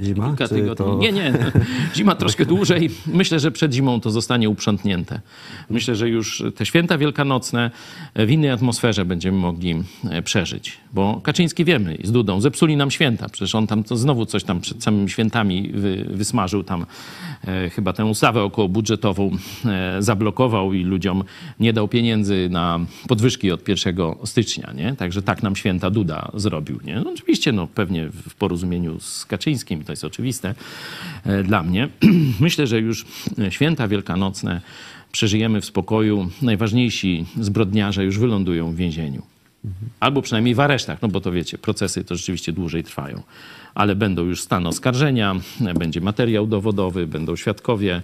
Speaker 1: Zima?
Speaker 3: Kilka tygodni.
Speaker 1: to...
Speaker 3: Nie, nie. Zima troszkę dłużej. Myślę, że przed zimą to zostanie uprzątnięte. Myślę, że już te święta wielkanocne w innej atmosferze będziemy mogli e, przeżyć. Bo Kaczyński wiemy, z Dudą, zepsuli nam święta. Przecież on tam to znowu coś tam przed samymi świętami wy, wysmażył tam e, chyba tę ustawę okołobudżetową e, zablokował i ludziom nie dał pieniędzy na podwyżki od 1 stycznia, nie? Także tak nam święta Duda zrobił, nie? No, oczywiście, no pewnie w porozumieniu z Kaczyńskim, to jest oczywiste e, dla mnie. [clears throat] Myślę, że już święta wielkanocne przeżyjemy w spokoju. Najważniejsi zbrodniarze już wylądują w więzieniu. Albo przynajmniej w aresztach, no bo to wiecie, procesy to rzeczywiście dłużej trwają. Ale będą już stan oskarżenia, e, będzie materiał dowodowy, będą świadkowie,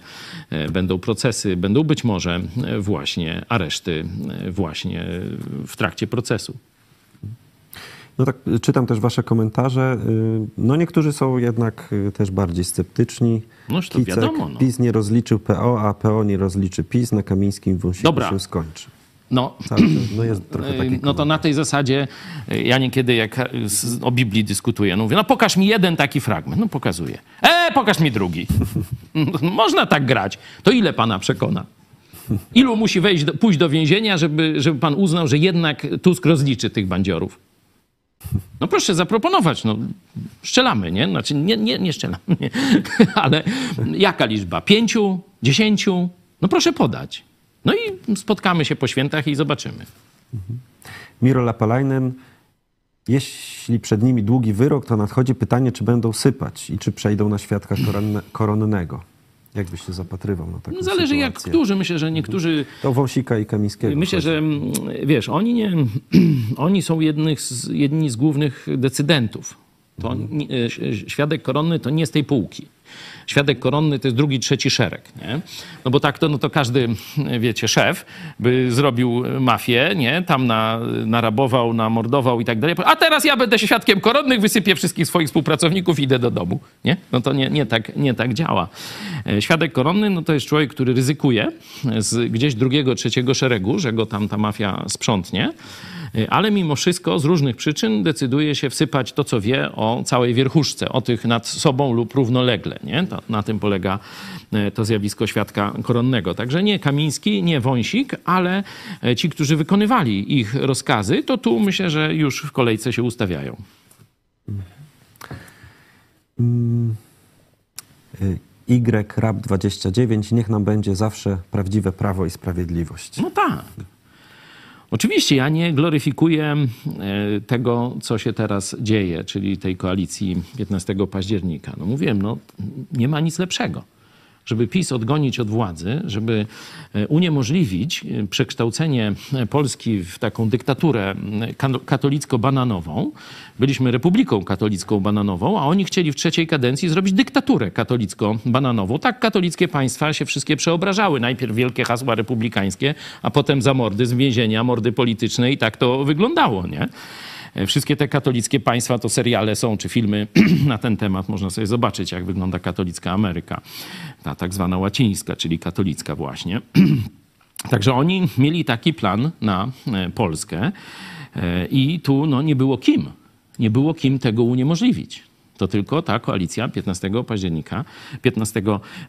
Speaker 3: e, będą procesy, będą być może e, właśnie areszty e, właśnie w trakcie procesu.
Speaker 1: No tak, y, czytam też wasze komentarze. Y, No niektórzy są jednak y, też bardziej sceptyczni.
Speaker 3: Noż to wiadomo, no.
Speaker 1: PiS nie rozliczył PO, a PO nie rozliczy PiS. Na Kamińskim Wąsiku
Speaker 3: Dobra.
Speaker 1: się skończy.
Speaker 3: No,
Speaker 1: Cały czas, no
Speaker 3: no to na tej zasadzie ja niekiedy jak o Biblii dyskutuję, no mówię, no pokaż mi jeden taki fragment. No pokazuję. E, pokaż mi drugi. [laughs] Można tak grać. To ile pana przekona? Ilu musi wejść, do, pójść do więzienia, żeby, żeby pan uznał, że jednak Tusk rozliczy tych bandziorów? No proszę zaproponować, no strzelamy, nie? Znaczy nie, nie, nie nie. [laughs] ale jaka liczba? Pięciu? Dziesięciu? No proszę podać. No i spotkamy się po świętach i zobaczymy.
Speaker 1: Miro Lapalainen. Jeśli przed nimi długi wyrok, to nadchodzi pytanie, czy będą sypać i czy przejdą na świadka koronne, koronnego. Jak byś się zapatrywał na taką
Speaker 3: No Zależy jak
Speaker 1: sytuację?
Speaker 3: którzy. Myślę, że niektórzy
Speaker 1: To Wąsika i Kamińskiego.
Speaker 3: Myślę, że mm, wiesz, oni, nie, [clears throat] oni są jednych z, jedni z głównych decydentów. To nie, e, świadek koronny to nie z tej półki. Świadek koronny to jest drugi, trzeci szereg. Nie? No bo tak to, no to każdy, wiecie, szef by zrobił mafię, nie? tam na, narabował, namordował i tak dalej. A teraz ja będę świadkiem koronnych, wysypię wszystkich swoich współpracowników i idę do domu. Nie? No to nie, nie, tak, nie tak działa. E, Świadek koronny no to jest człowiek, który ryzykuje z gdzieś drugiego, trzeciego szeregu, że go tam ta mafia sprzątnie. E, Ale mimo wszystko z różnych przyczyn decyduje się wsypać to, co wie o całej wierchuszce, o tych nad sobą lub równolegle. Nie? To, na tym polega e, to zjawisko świadka koronnego. Także nie Kamiński, nie Wąsik, ale e, ci, którzy wykonywali ich rozkazy, to tu myślę, że już w kolejce się ustawiają.
Speaker 1: Y, YRAP29, niech nam będzie zawsze prawdziwe prawo i sprawiedliwość.
Speaker 3: No tak. Oczywiście ja nie gloryfikuję e, tego, co się teraz dzieje, czyli tej koalicji 15 października. No mówiłem, no nie ma nic lepszego. Żeby PiS odgonić od władzy, żeby e, uniemożliwić e, przekształcenie e, Polski w taką dyktaturę katolicko-bananową. Byliśmy republiką katolicką bananową, a oni chcieli w trzeciej kadencji zrobić dyktaturę katolicko-bananową. Tak katolickie państwa się wszystkie przeobrażały. Najpierw wielkie hasła republikańskie, a potem za mordy z więzienia, mordy polityczne i tak to wyglądało, nie? E, wszystkie te katolickie państwa to seriale są, czy filmy [clears throat] na ten temat. Można sobie zobaczyć, jak wygląda katolicka Ameryka. Ta tak zwana łacińska, czyli katolicka właśnie. [clears throat] Także oni mieli taki plan na e, Polskę e, i tu no, nie było kim. Nie było kim tego uniemożliwić to tylko ta koalicja 15 października. 15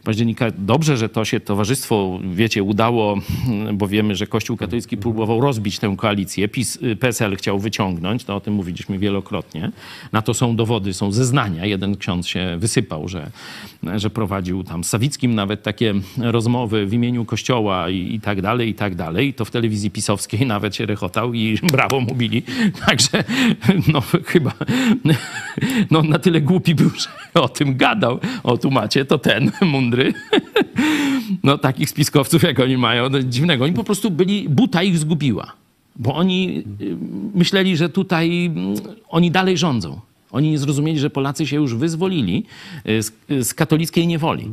Speaker 3: października dobrze, że to się towarzystwo, wiecie, udało, bo wiemy, że Kościół katolicki próbował rozbić tę koalicję. PiS, PSL chciał wyciągnąć, to o tym mówiliśmy wielokrotnie. Na to są dowody, są zeznania. Jeden ksiądz się wysypał, że, że prowadził tam z Sawickim nawet takie rozmowy w imieniu Kościoła i, i tak dalej, i tak dalej. I to w telewizji pisowskiej nawet się rechotał i [laughs] brawo mówili. Także no chyba no, na tyle głupi był, [laughs] że o tym gadał. O, tu macie, to ten mądry. [laughs] No takich spiskowców, jak oni mają, no, dziwnego. Oni po prostu byli, buta ich zgubiła. Bo oni y, myśleli, że tutaj mm, oni dalej rządzą. Oni nie zrozumieli, że Polacy się już wyzwolili y, z, z katolickiej niewoli.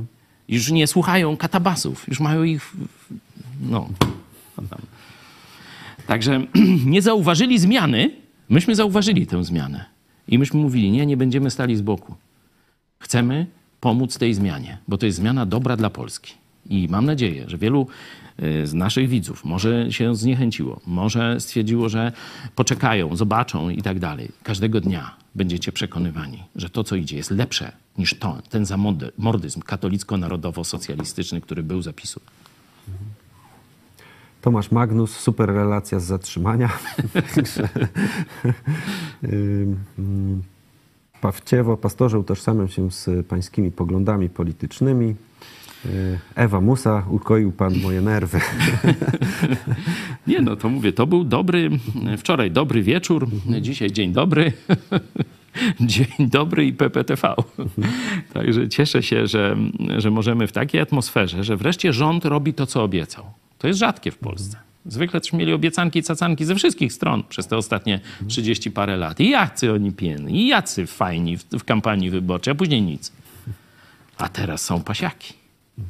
Speaker 3: Już nie słuchają katabasów. Już mają ich... No. Także [clears throat] nie zauważyli zmiany. Myśmy zauważyli tę zmianę. I myśmy mówili, nie, nie będziemy stali z boku. Chcemy pomóc tej zmianie, bo to jest zmiana dobra dla Polski. I mam nadzieję, że wielu y, z naszych widzów może się zniechęciło, może stwierdziło, że poczekają, zobaczą i tak dalej. Każdego dnia będziecie przekonywani, że to, co idzie, jest lepsze niż to, ten zamordyzm katolicko-narodowo-socjalistyczny, który był zapisu.
Speaker 1: Tomasz Magnus, super relacja z zatrzymania. [laughs] Pawciewo, pastorze utożsamiam się z pańskimi poglądami politycznymi. Y, Ewa Musa, ukoił pan moje nerwy. [laughs]
Speaker 3: Nie no, to mówię, to był dobry, wczoraj dobry wieczór, dzisiaj dzień dobry. [laughs] Dzień dobry i PPTV. Także cieszę się, że, że możemy w takiej atmosferze, że wreszcie rząd robi to, co obiecał. To jest rzadkie w Polsce. Zwykle też mieli obiecanki, cacanki ze wszystkich stron przez te ostatnie 30 parę lat. I jacy oni piękni, i jacy fajni w, w kampanii wyborczej, a później nic. A teraz są pasiaki.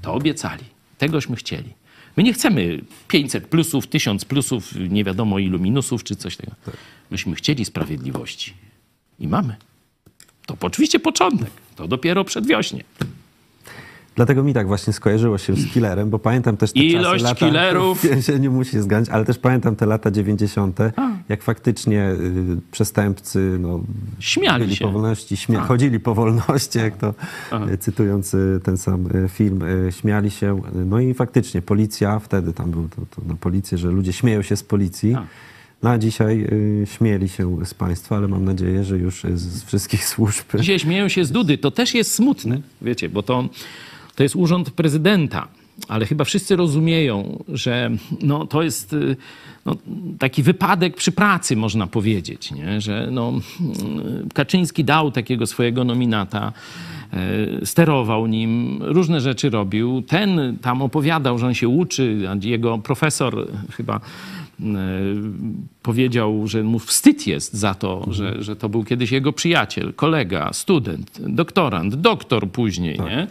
Speaker 3: To obiecali. Tegośmy chcieli. My nie chcemy 500 plusów, 1000 plusów, nie wiadomo ilu minusów czy coś takiego. Myśmy chcieli sprawiedliwości. I mamy. To oczywiście początek. To dopiero przedwiośnie.
Speaker 1: Dlatego mi tak właśnie skojarzyło się z killerem, bo pamiętam też te
Speaker 3: Ilość
Speaker 1: czasy, lata,
Speaker 3: killerów. [laughs]
Speaker 1: się nie musi zgadzać, ale też pamiętam te lata 90., jak faktycznie y, przestępcy no,
Speaker 3: Śmiali się.
Speaker 1: po wolności, śmia- chodzili po wolności, jak to y, cytując y, ten sam y, film, y, śmiali się. No i faktycznie policja, wtedy tam był to, to na policję, że ludzie śmieją się z policji.
Speaker 3: Tak.
Speaker 1: No a dzisiaj y, śmieli się z państwa, ale mam nadzieję, że już z, z wszystkich służb.
Speaker 3: Dzisiaj śmieją się z Dudy. To też jest smutne, wiecie, bo to, to jest urząd prezydenta. Ale chyba wszyscy rozumieją, że no, to jest y, no, taki wypadek przy pracy, można powiedzieć, nie? że no, y, Kaczyński dał takiego swojego nominata, y, sterował nim, różne rzeczy robił. Ten tam opowiadał, że on się uczy, jego profesor chyba powiedział, że mu wstyd jest za to, że, że to był kiedyś jego przyjaciel, kolega, student, doktorant, doktor później, nie?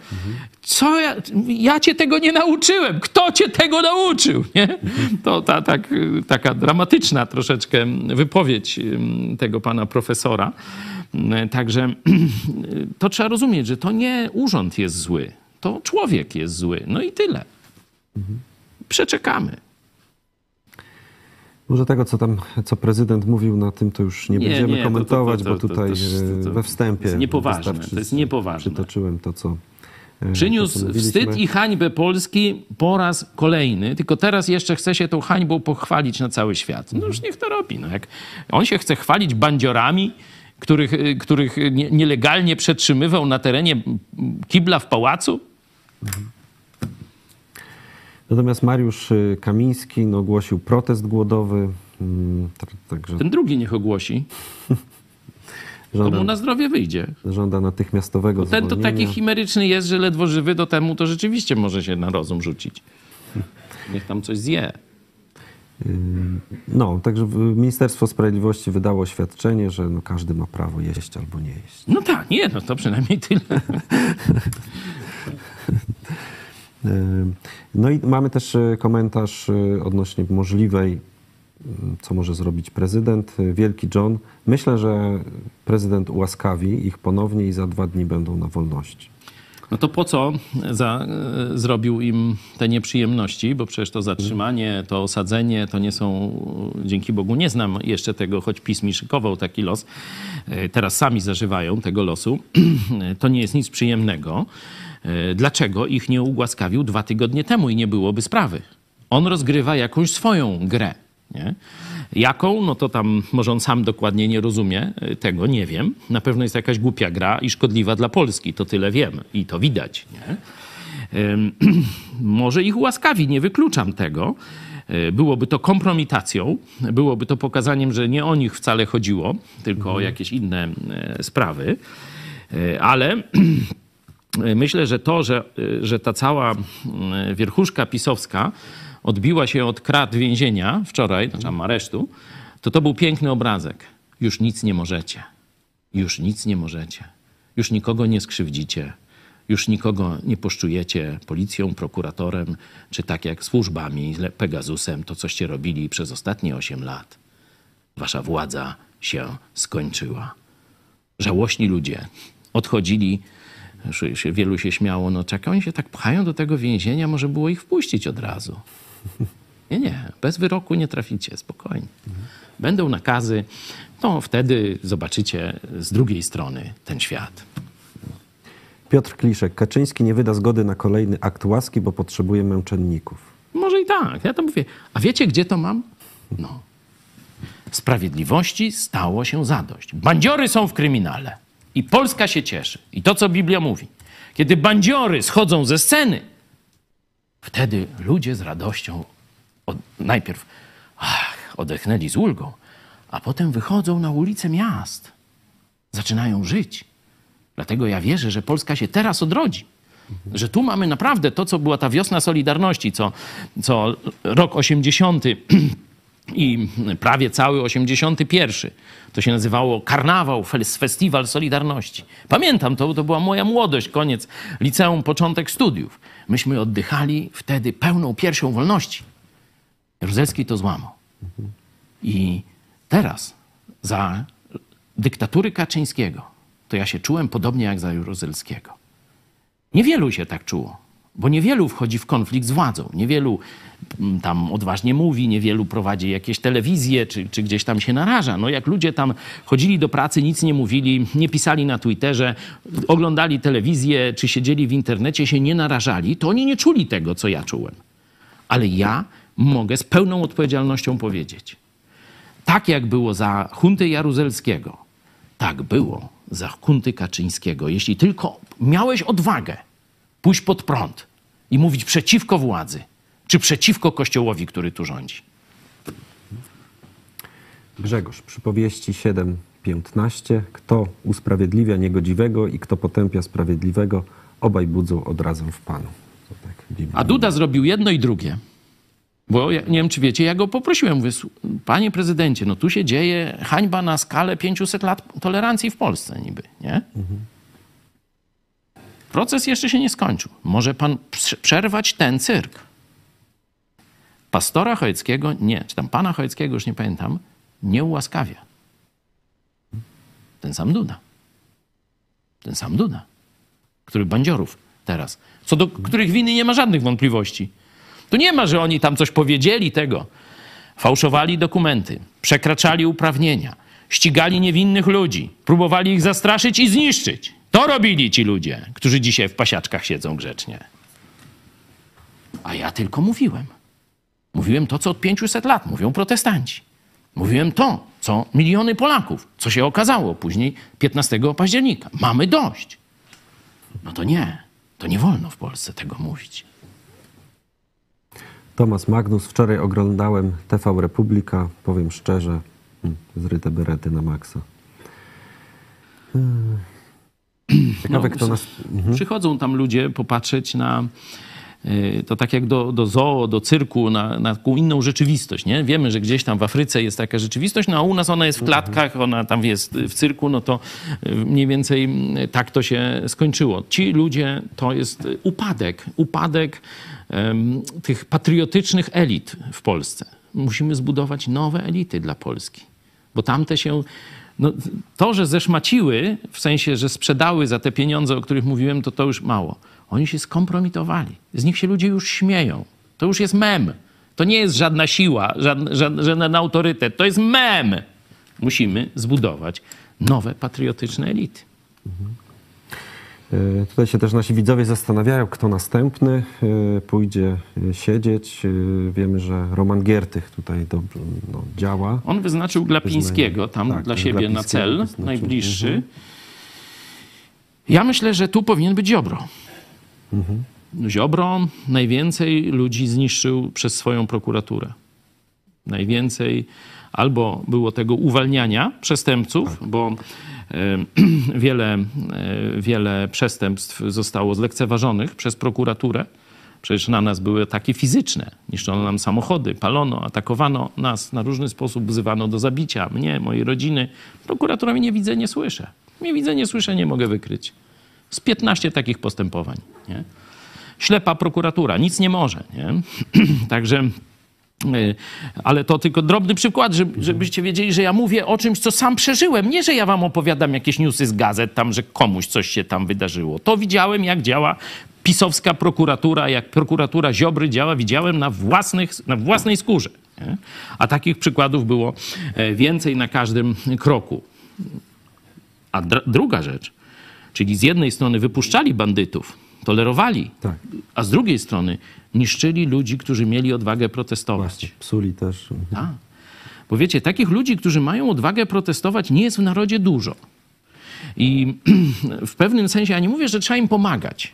Speaker 3: Co ja, ja cię tego nie nauczyłem, kto cię tego nauczył, nie? To ta, tak, taka dramatyczna troszeczkę wypowiedź tego pana profesora. Yy, Także [clears throat] to trzeba rozumieć, że to nie urząd jest zły, to człowiek jest zły, no i tyle. Przeczekamy.
Speaker 1: Może tego, co tam, co prezydent mówił na tym, to już nie,
Speaker 3: Nie,
Speaker 1: będziemy
Speaker 3: nie, to- to-
Speaker 1: komentować,
Speaker 3: to- to-
Speaker 1: bo tutaj e, we wstępie
Speaker 3: to jest niepoważne, to jest niepoważne.
Speaker 1: Przytoczyłem to, co e,
Speaker 3: Przyniósł
Speaker 1: postanowiliśmy.
Speaker 3: wstyd i hańbę Polski po raz kolejny, tylko teraz jeszcze chce się tą hańbą pochwalić na cały świat. No już niech to robi. No jak on się chce chwalić bandziorami, których, y, których nie- nielegalnie przetrzymywał na terenie kibla w pałacu,
Speaker 1: Natomiast Mariusz e, Kamiński no, ogłosił protest głodowy. mm, tak- Także
Speaker 3: ten drugi niech ogłosi. [laughs]
Speaker 1: Żąda-
Speaker 3: Komu na zdrowie wyjdzie.
Speaker 1: Żąda natychmiastowego
Speaker 3: Ten to
Speaker 1: zwolnienia.
Speaker 3: taki chimeryczny jest, że ledwo żywy do temu to rzeczywiście może się na rozum rzucić. [laughs] Niech tam coś zje.
Speaker 1: No, także Ministerstwo Sprawiedliwości wydało oświadczenie, że no każdy ma prawo jeść albo nie jeść.
Speaker 3: No tak, nie, no to przynajmniej tyle. [laughs]
Speaker 1: No i mamy też e, komentarz e, odnośnie możliwej, m, co może zrobić prezydent. Wielki John. Myślę, że prezydent ułaskawi ich ponownie i za dwa dni będą na wolności.
Speaker 3: No to po co za, e, zrobił im te nieprzyjemności? Bo przecież to zatrzymanie, to osadzenie to nie są, dzięki Bogu nie znam jeszcze tego, choć PiS mi szykował taki los. Teraz sami zażywają tego losu. [clears throat] To nie jest nic przyjemnego. E, Dlaczego ich nie ugłaskawił dwa tygodnie temu i nie byłoby sprawy? On rozgrywa jakąś swoją grę. Nie? Jaką? No to tam może on sam dokładnie nie rozumie y, tego, nie wiem. Na pewno jest jakaś głupia gra i szkodliwa dla Polski, to tyle wiem i to widać. Nie? [clears throat] Może ich ułaskawi, nie wykluczam tego. Y, Byłoby to kompromitacją, byłoby to pokazaniem, że nie o nich wcale chodziło, tylko o jakieś inne e, sprawy. E, Ale [clears throat] myślę, że to, że, że ta cała mm, wierchuszka pisowska odbiła się od krat więzienia wczoraj, znaczy aresztu, to to był piękny obrazek. Już nic nie możecie. Już nic nie możecie. Już nikogo nie skrzywdzicie. Już nikogo nie poszczujecie policją, prokuratorem, czy tak jak służbami, Pegasusem, to coście robili przez ostatnie 8 lat. Wasza władza się skończyła żałośni ludzie odchodzili, się, wielu się śmiało, no czeka, oni się tak pchają do tego więzienia, może było ich wpuścić od razu. Nie, nie, bez wyroku nie traficie, spokojnie. Będą nakazy, to wtedy zobaczycie z drugiej strony ten świat.
Speaker 1: Piotr Kliszek. Kaczyński nie wyda zgody na kolejny akt łaski, bo potrzebuje męczenników.
Speaker 3: Może i tak, ja to mówię. A wiecie, gdzie to mam? No. Sprawiedliwości stało się zadość. Bandziory są w kryminale. I Polska się cieszy. I to, co Biblia mówi. Kiedy bandziory schodzą ze sceny, wtedy ludzie z radością od, najpierw ach, odetchnęli z ulgą, a potem wychodzą na ulice miast. Zaczynają żyć. Dlatego ja wierzę, że Polska się teraz odrodzi. Że tu mamy naprawdę to, co była ta wiosna Solidarności, co, co rok 80 [clears throat] i prawie cały 81. To się nazywało Karnawał, fes- Festiwal Solidarności. Pamiętam to, to była moja młodość, koniec liceum, początek studiów. Myśmy oddychali wtedy pełną piersią wolności. Jaruzelski to złamał. I teraz za dyktatury Kaczyńskiego to ja się czułem podobnie jak za Jaruzelskiego. Niewielu się tak czuło, bo niewielu wchodzi w konflikt z władzą, niewielu tam odważnie mówi, niewielu prowadzi jakieś telewizje, czy, czy gdzieś tam się naraża. No jak ludzie tam chodzili do pracy, nic nie mówili, nie pisali na Twitterze, oglądali telewizję, czy siedzieli w internecie, się nie narażali, to oni nie czuli tego, co ja czułem. Ale ja mogę z pełną odpowiedzialnością powiedzieć, tak jak było za hunty Jaruzelskiego, tak było za hunty Kaczyńskiego. Jeśli tylko miałeś odwagę pójść pod prąd i mówić przeciwko władzy, czy przeciwko kościołowi, który tu rządzi.
Speaker 1: Grzegorz, przypowieści 7:15. Kto usprawiedliwia niegodziwego i kto potępia sprawiedliwego, obaj budzą od razu w Panu. Tak.
Speaker 3: A Duda zrobił jedno i drugie. Bo ja, nie wiem, czy wiecie, ja go poprosiłem, mówię, "Słu- panie prezydencie, no tu się dzieje hańba na skalę 500 lat tolerancji w Polsce niby, nie? Proces jeszcze się nie skończył. Może pan prze- przerwać ten cyrk. Pastora Chojeckiego, nie, czy tam pana Chojeckiego, już nie pamiętam, nie ułaskawia. Ten sam Duda. Ten sam Duda, który bandziorów teraz, co do których winy nie ma żadnych wątpliwości. Tu nie ma, że oni tam coś powiedzieli tego. Fałszowali dokumenty, przekraczali uprawnienia, ścigali niewinnych ludzi, próbowali ich zastraszyć i zniszczyć. To robili ci ludzie, którzy dzisiaj w pasiaczkach siedzą grzecznie. A ja tylko mówiłem. Mówiłem to, co od 500 lat mówią protestanci. Mówiłem to, co miliony Polaków, co się okazało później 15 października. Mamy dość. No to nie, to nie wolno w Polsce tego mówić.
Speaker 1: Tomasz Magnus, wczoraj oglądałem TV Republika, powiem szczerze, hmm, zryte berety na maksa. Ciekawe,
Speaker 3: No,
Speaker 1: kto nas...
Speaker 3: Przychodzą tam ludzie popatrzeć na. Y, To tak jak do, do zoo, do cyrku, na, na taką inną rzeczywistość. Nie? Wiemy, że gdzieś tam w Afryce jest taka rzeczywistość, no a u nas ona jest w klatkach, ona tam jest w cyrku, no to y, mniej więcej y, tak to się skończyło. Ci ludzie to jest upadek, upadek em, tych patriotycznych elit w Polsce. Musimy zbudować nowe elity dla Polski, bo tamte się no, to, że zeszmaciły, w sensie, że sprzedały za te pieniądze, o których mówiłem, to to już mało. Oni się skompromitowali. Z nich się ludzie już śmieją. To już jest mem. To nie jest żadna siła, żaden, żaden, autorytet. To jest mem. Musimy zbudować nowe patriotyczne elity.
Speaker 1: E, Tutaj się też nasi widzowie zastanawiają, kto następny e, pójdzie e, siedzieć. Wiemy, że Roman Giertych tutaj do, no, działa.
Speaker 3: On wyznaczył Glapińskiego tam
Speaker 1: Tak,
Speaker 3: dla siebie na cel najbliższy.
Speaker 1: Mhm.
Speaker 3: Ja myślę, że tu powinien być Ziobro.
Speaker 1: Mhm.
Speaker 3: Ziobro najwięcej ludzi zniszczył przez swoją prokuraturę. Najwięcej albo było tego uwalniania przestępców,
Speaker 1: Tak.
Speaker 3: bo [clears throat] wiele, wiele przestępstw zostało zlekceważonych przez prokuraturę. Przecież na nas były ataki fizyczne. Niszczono nam samochody, palono, atakowano nas na różny sposób, wzywano do zabicia mnie, mojej rodziny. Prokuratura mnie nie widzę, nie słyszę. Nie widzę, nie słyszę, nie mogę wykryć. Z 15 takich postępowań. Nie? Ślepa prokuratura, nic nie może. Nie? [clears throat] Także y, ale to tylko drobny przykład, żeby, żebyście wiedzieli, że ja mówię o czymś, co sam przeżyłem. Nie, że ja wam opowiadam jakieś newsy z gazet, tam, że komuś coś się tam wydarzyło. To widziałem, jak działa pisowska prokuratura, jak prokuratura Ziobry działa, widziałem na, własnych, na własnej skórze. Nie? A takich przykładów było e, więcej na każdym kroku. A dr- druga rzecz, czyli z jednej strony wypuszczali bandytów, tolerowali,
Speaker 1: Tak.
Speaker 3: a z drugiej strony niszczyli ludzi, którzy mieli odwagę protestować.
Speaker 1: Właśnie, psuli też. Mhm.
Speaker 3: Tak. Bo wiecie, takich ludzi, którzy mają odwagę protestować, nie jest w narodzie dużo. I [clears throat] w pewnym sensie, ja nie mówię, że trzeba im pomagać,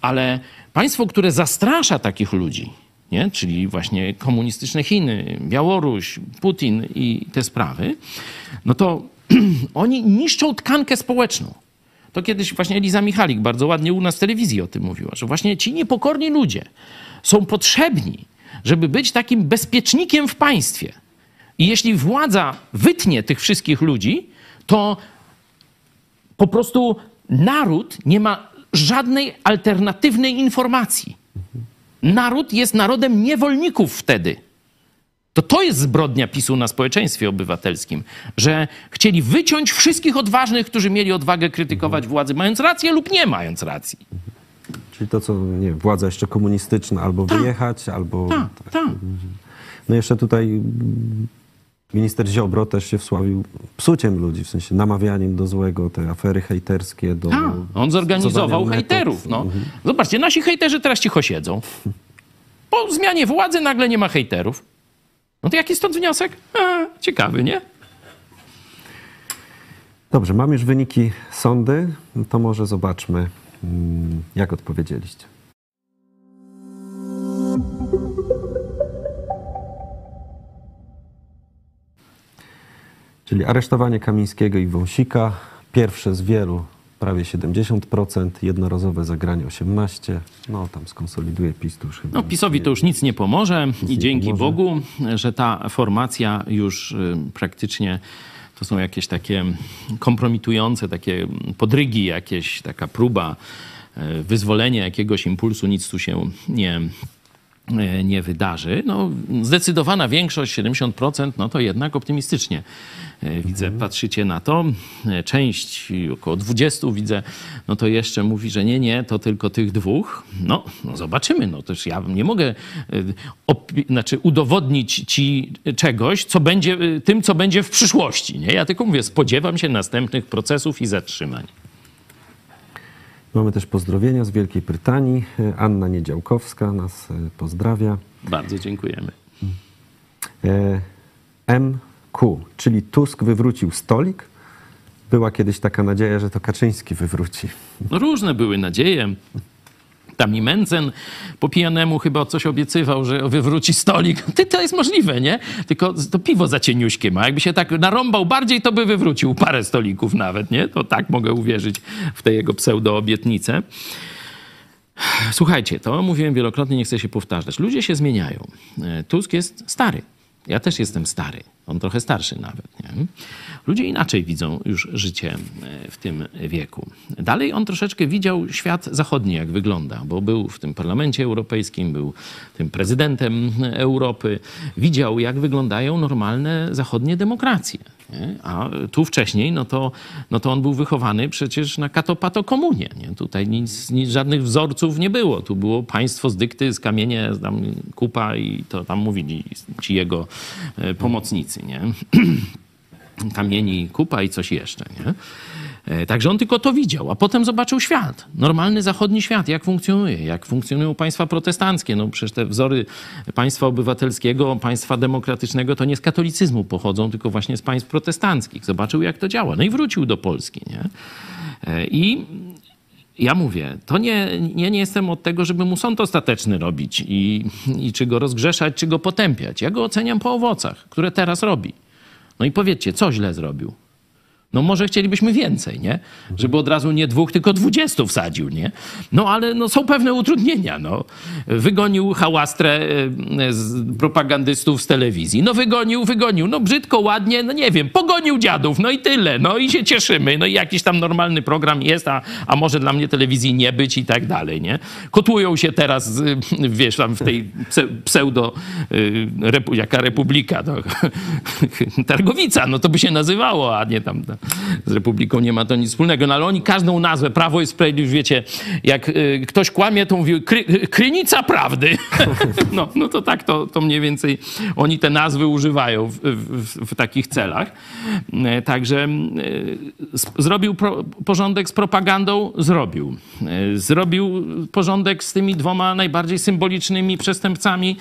Speaker 3: ale państwo, które zastrasza takich ludzi, nie? czyli właśnie komunistyczne Chiny, Białoruś, Putin i te sprawy, no to [clears throat] oni niszczą tkankę społeczną. To kiedyś właśnie Eliza Michalik bardzo ładnie u nas w telewizji o tym mówiła, że właśnie ci niepokorni ludzie są potrzebni, żeby być takim bezpiecznikiem w państwie. I jeśli władza wytnie tych wszystkich ludzi, to po prostu naród nie ma żadnej alternatywnej informacji. Naród jest narodem niewolników wtedy. To to jest zbrodnia PiSu na społeczeństwie obywatelskim, że chcieli wyciąć wszystkich odważnych, którzy mieli odwagę krytykować władzy, mając rację lub nie mając racji.
Speaker 1: Czyli to, co nie wiem, władza jeszcze komunistyczna, albo wyjechać, albo...
Speaker 3: Tak, tak.
Speaker 1: No jeszcze tutaj minister Ziobro też się wsławił psuciem ludzi, w sensie namawianiem do złego, te afery hejterskie, do...
Speaker 3: Tak, on zorganizował hejterów. No.
Speaker 1: Mhm.
Speaker 3: Zobaczcie, nasi hejterzy teraz cicho siedzą. Po zmianie władzy nagle nie ma hejterów. No to jaki stąd wniosek? A, ciekawy, nie?
Speaker 1: Dobrze, mam już wyniki sądy, no to może zobaczmy, mm, jak odpowiedzieliście. Czyli aresztowanie Kamińskiego i Wąsika, pierwsze z wielu, prawie 70%, jednorazowe zagranie 18%, no tam skonsoliduje PiS tu już chyba.
Speaker 3: No, PiSowi to już nic nie pomoże i
Speaker 1: nie
Speaker 3: dzięki
Speaker 1: pomoże.
Speaker 3: Bogu, że ta formacja już y, praktycznie to są jakieś takie kompromitujące, takie podrygi, jakieś taka próba y, wyzwolenia jakiegoś impulsu, nic tu się nie, nie wydarzy. No, zdecydowana większość, 70%, no to jednak optymistycznie y, widzę, patrzycie na to. Y, Część, około 20 widzę, no to jeszcze mówi, że nie, nie, to tylko tych dwóch. No, no zobaczymy, no też ja nie mogę znaczy udowodnić ci czegoś, co będzie tym, co będzie w przyszłości, nie? Ja tylko mówię, spodziewam się następnych procesów i zatrzymań.
Speaker 1: Mamy też pozdrowienia z Wielkiej Brytanii. Anna Niedziałkowska nas e, pozdrawia.
Speaker 3: Bardzo dziękujemy.
Speaker 1: E, MQ, czyli Tusk wywrócił stolik. Była kiedyś taka nadzieja, że to Kaczyński wywróci.
Speaker 3: No różne były nadzieje. Tam i Mencen po pijanemu chyba coś obiecywał, że wywróci stolik. [laughs] Ty, to jest możliwe, nie? Tylko to piwo za cieniuśkie ma. Jakby się tak narąbał bardziej, to by wywrócił parę stolików nawet, nie? To tak mogę uwierzyć w te jego pseudo-obietnice. Słuchajcie, to mówiłem wielokrotnie, nie chcę się powtarzać. Ludzie się zmieniają. E, Tusk jest stary. Ja też jestem stary. On trochę starszy nawet. Nie? Ludzie inaczej widzą już życie e, w tym wieku. Dalej on troszeczkę widział świat zachodni, jak wygląda, bo był w tym parlamencie europejskim, był tym prezydentem Europy. Widział, jak wyglądają normalne zachodnie demokracje. A tu wcześniej, no to, no to on był wychowany przecież na katopato komunie. Nie? Tutaj nic, nic, żadnych wzorców nie było. Tu było państwo z dykty, z kamienia, tam kupa i to tam mówili ci jego e, pomocnicy. Nie? [clears throat] Kamieni, kupa i coś jeszcze. Nie? E, Także on tylko to widział, a potem zobaczył świat. Normalny zachodni świat, jak funkcjonuje, jak funkcjonują państwa protestanckie. No przecież te wzory państwa obywatelskiego, państwa demokratycznego to nie z katolicyzmu pochodzą, tylko właśnie z państw protestanckich. Zobaczył, jak to działa. No i wrócił do Polski. Nie? E, I ja mówię, to nie, nie, nie jestem od tego, żeby mu sąd ostateczny robić i, i czy go rozgrzeszać, czy go potępiać. Ja go oceniam po owocach, które teraz robi. No i powiedzcie, co źle zrobił? No może chcielibyśmy więcej, nie? Żeby od razu nie dwóch, tylko dwudziestu wsadził, nie? No ale no, są pewne utrudnienia, no. Wygonił hałastrę e, z propagandystów z telewizji. No wygonił, wygonił. No brzydko, ładnie, no nie wiem, pogonił dziadów, no i tyle. No i się cieszymy. No i jakiś tam normalny program jest, a, a może dla mnie telewizji nie być i tak dalej, nie? Kotłują się teraz, [laughs] wiesz, tam w tej pse- pseudo, repu, jaka republika, to [laughs] Targowica, no to by się nazywało, a nie tam z Republiką nie ma to nic wspólnego. No ale oni każdą nazwę, Prawo i Sprawiedliwość, wiecie, jak y, ktoś kłamie, to mówi kry, krynica prawdy. [laughs] no, no to tak to, to mniej więcej oni te nazwy używają w, w, w takich celach. E, Także y, zrobił pro, porządek z propagandą? Zrobił. E, Zrobił porządek z tymi dwoma najbardziej symbolicznymi przestępcami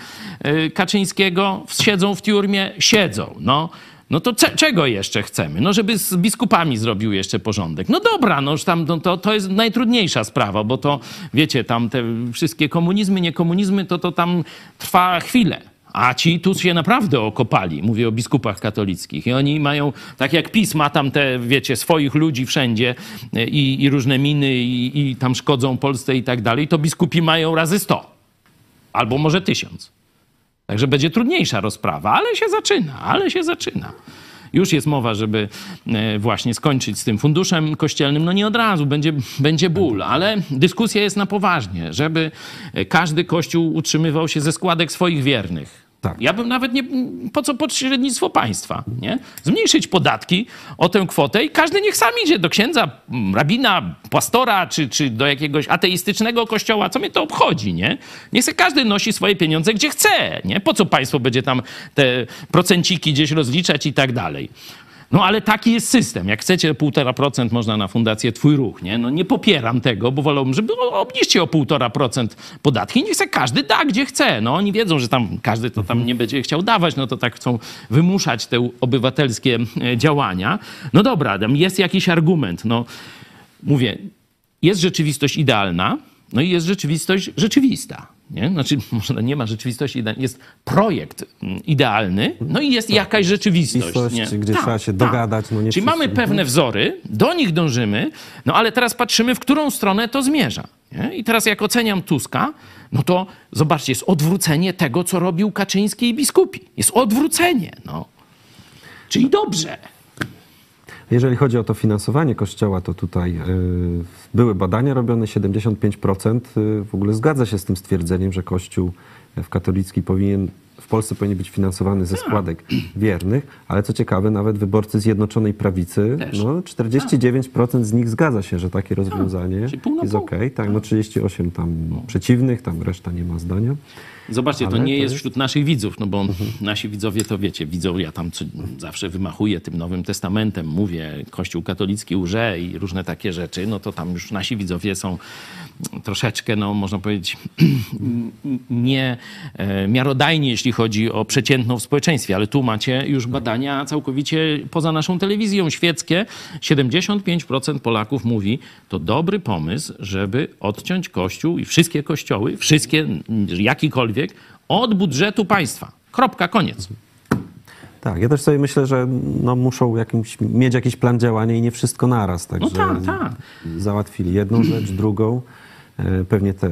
Speaker 3: Kaczyńskiego. Siedzą w tiurmie? Siedzą. No. No to cze- czego jeszcze chcemy? No, żeby z biskupami zrobił jeszcze porządek. No dobra, no już tam no, to, to jest najtrudniejsza sprawa, bo to, wiecie, tam te wszystkie komunizmy, niekomunizmy, to to tam trwa chwilę. A ci tu się naprawdę okopali, mówię o biskupach katolickich. I oni mają, tak jak PiS ma tam te, wiecie, swoich ludzi wszędzie e, i, i różne miny i, i tam szkodzą Polsce i tak dalej, to biskupi mają razy sto. Albo może tysiąc. Także będzie trudniejsza rozprawa, ale się zaczyna, ale się zaczyna. Już jest mowa, żeby e, właśnie skończyć z tym funduszem kościelnym. No nie od razu, będzie, będzie ból, ale dyskusja jest na poważnie, żeby e, każdy kościół utrzymywał się ze składek swoich wiernych.
Speaker 1: Tak.
Speaker 3: Ja bym nawet nie. Po co pośrednictwo państwa? Nie? Zmniejszyć podatki o tę kwotę i każdy niech sam idzie do księdza, rabina, pastora czy, czy do jakiegoś ateistycznego kościoła. Co mnie to obchodzi? Nie? Niech se każdy nosi swoje pieniądze gdzie chce. Nie? Po co państwo będzie tam te procenciki gdzieś rozliczać i tak dalej? No ale taki jest system. Jak chcecie 1,5% można na fundację Twój Ruch, nie? No nie popieram tego, bo wolałbym, żeby obniżcie o 1,5% podatki niech se każdy da, gdzie chce. No oni wiedzą, że tam każdy to tam nie będzie chciał dawać, no to tak chcą wymuszać te obywatelskie e, działania. No dobra, jest jakiś argument. No mówię, jest rzeczywistość idealna, no i jest rzeczywistość rzeczywista. Nie? Znaczy, [laughs] może nie ma rzeczywistości idealnej, jest projekt mm, idealny, no i jest jakaś rzeczywistość. Nie?
Speaker 1: gdzie trzeba się dogadać, no nie
Speaker 3: Czyli mamy pewne wzory, do nich dążymy, no ale teraz patrzymy, w którą stronę to zmierza. Nie? I teraz jak oceniam Tuska, no to zobaczcie, jest odwrócenie tego, co robił Kaczyński i biskupi. Jest odwrócenie, no. Czyli dobrze.
Speaker 1: Jeżeli chodzi o to finansowanie kościoła, to tutaj y, były badania robione, 75% y, w ogóle zgadza się z tym stwierdzeniem, że kościół w katolicki powinien, w Polsce powinien być finansowany ze składek wiernych, ale co ciekawe, nawet wyborcy Zjednoczonej Prawicy,
Speaker 3: Też.
Speaker 1: no 49% z nich zgadza się, że takie rozwiązanie jest okej, tak, no 38 tam przeciwnych, tam reszta nie ma zdania.
Speaker 3: Zobaczcie, to nie
Speaker 1: to
Speaker 3: jest
Speaker 1: jest-
Speaker 3: wśród naszych widzów, no bo [laughs] nasi widzowie to wiecie, widzą, ja tam co, zawsze wymachuję tym Nowym Testamentem, mówię, Kościół katolicki łże i różne takie rzeczy, no to tam już nasi widzowie są troszeczkę, no można powiedzieć, [clears throat] nie e, miarodajni, jeśli chodzi o przeciętną w społeczeństwie. Ale tu macie już badania całkowicie poza naszą telewizją świeckie. 75% Polaków mówi, to dobry pomysł, żeby odciąć Kościół i wszystkie kościoły, wszystkie, jakikolwiek, od budżetu państwa. Kropka, koniec.
Speaker 1: Tak, ja też sobie myślę, że no, muszą jakimś, mieć jakiś plan działania i nie wszystko naraz. Także
Speaker 3: tak, tak.
Speaker 1: Załatwili jedną [clears throat] rzecz, drugą. E, Pewnie te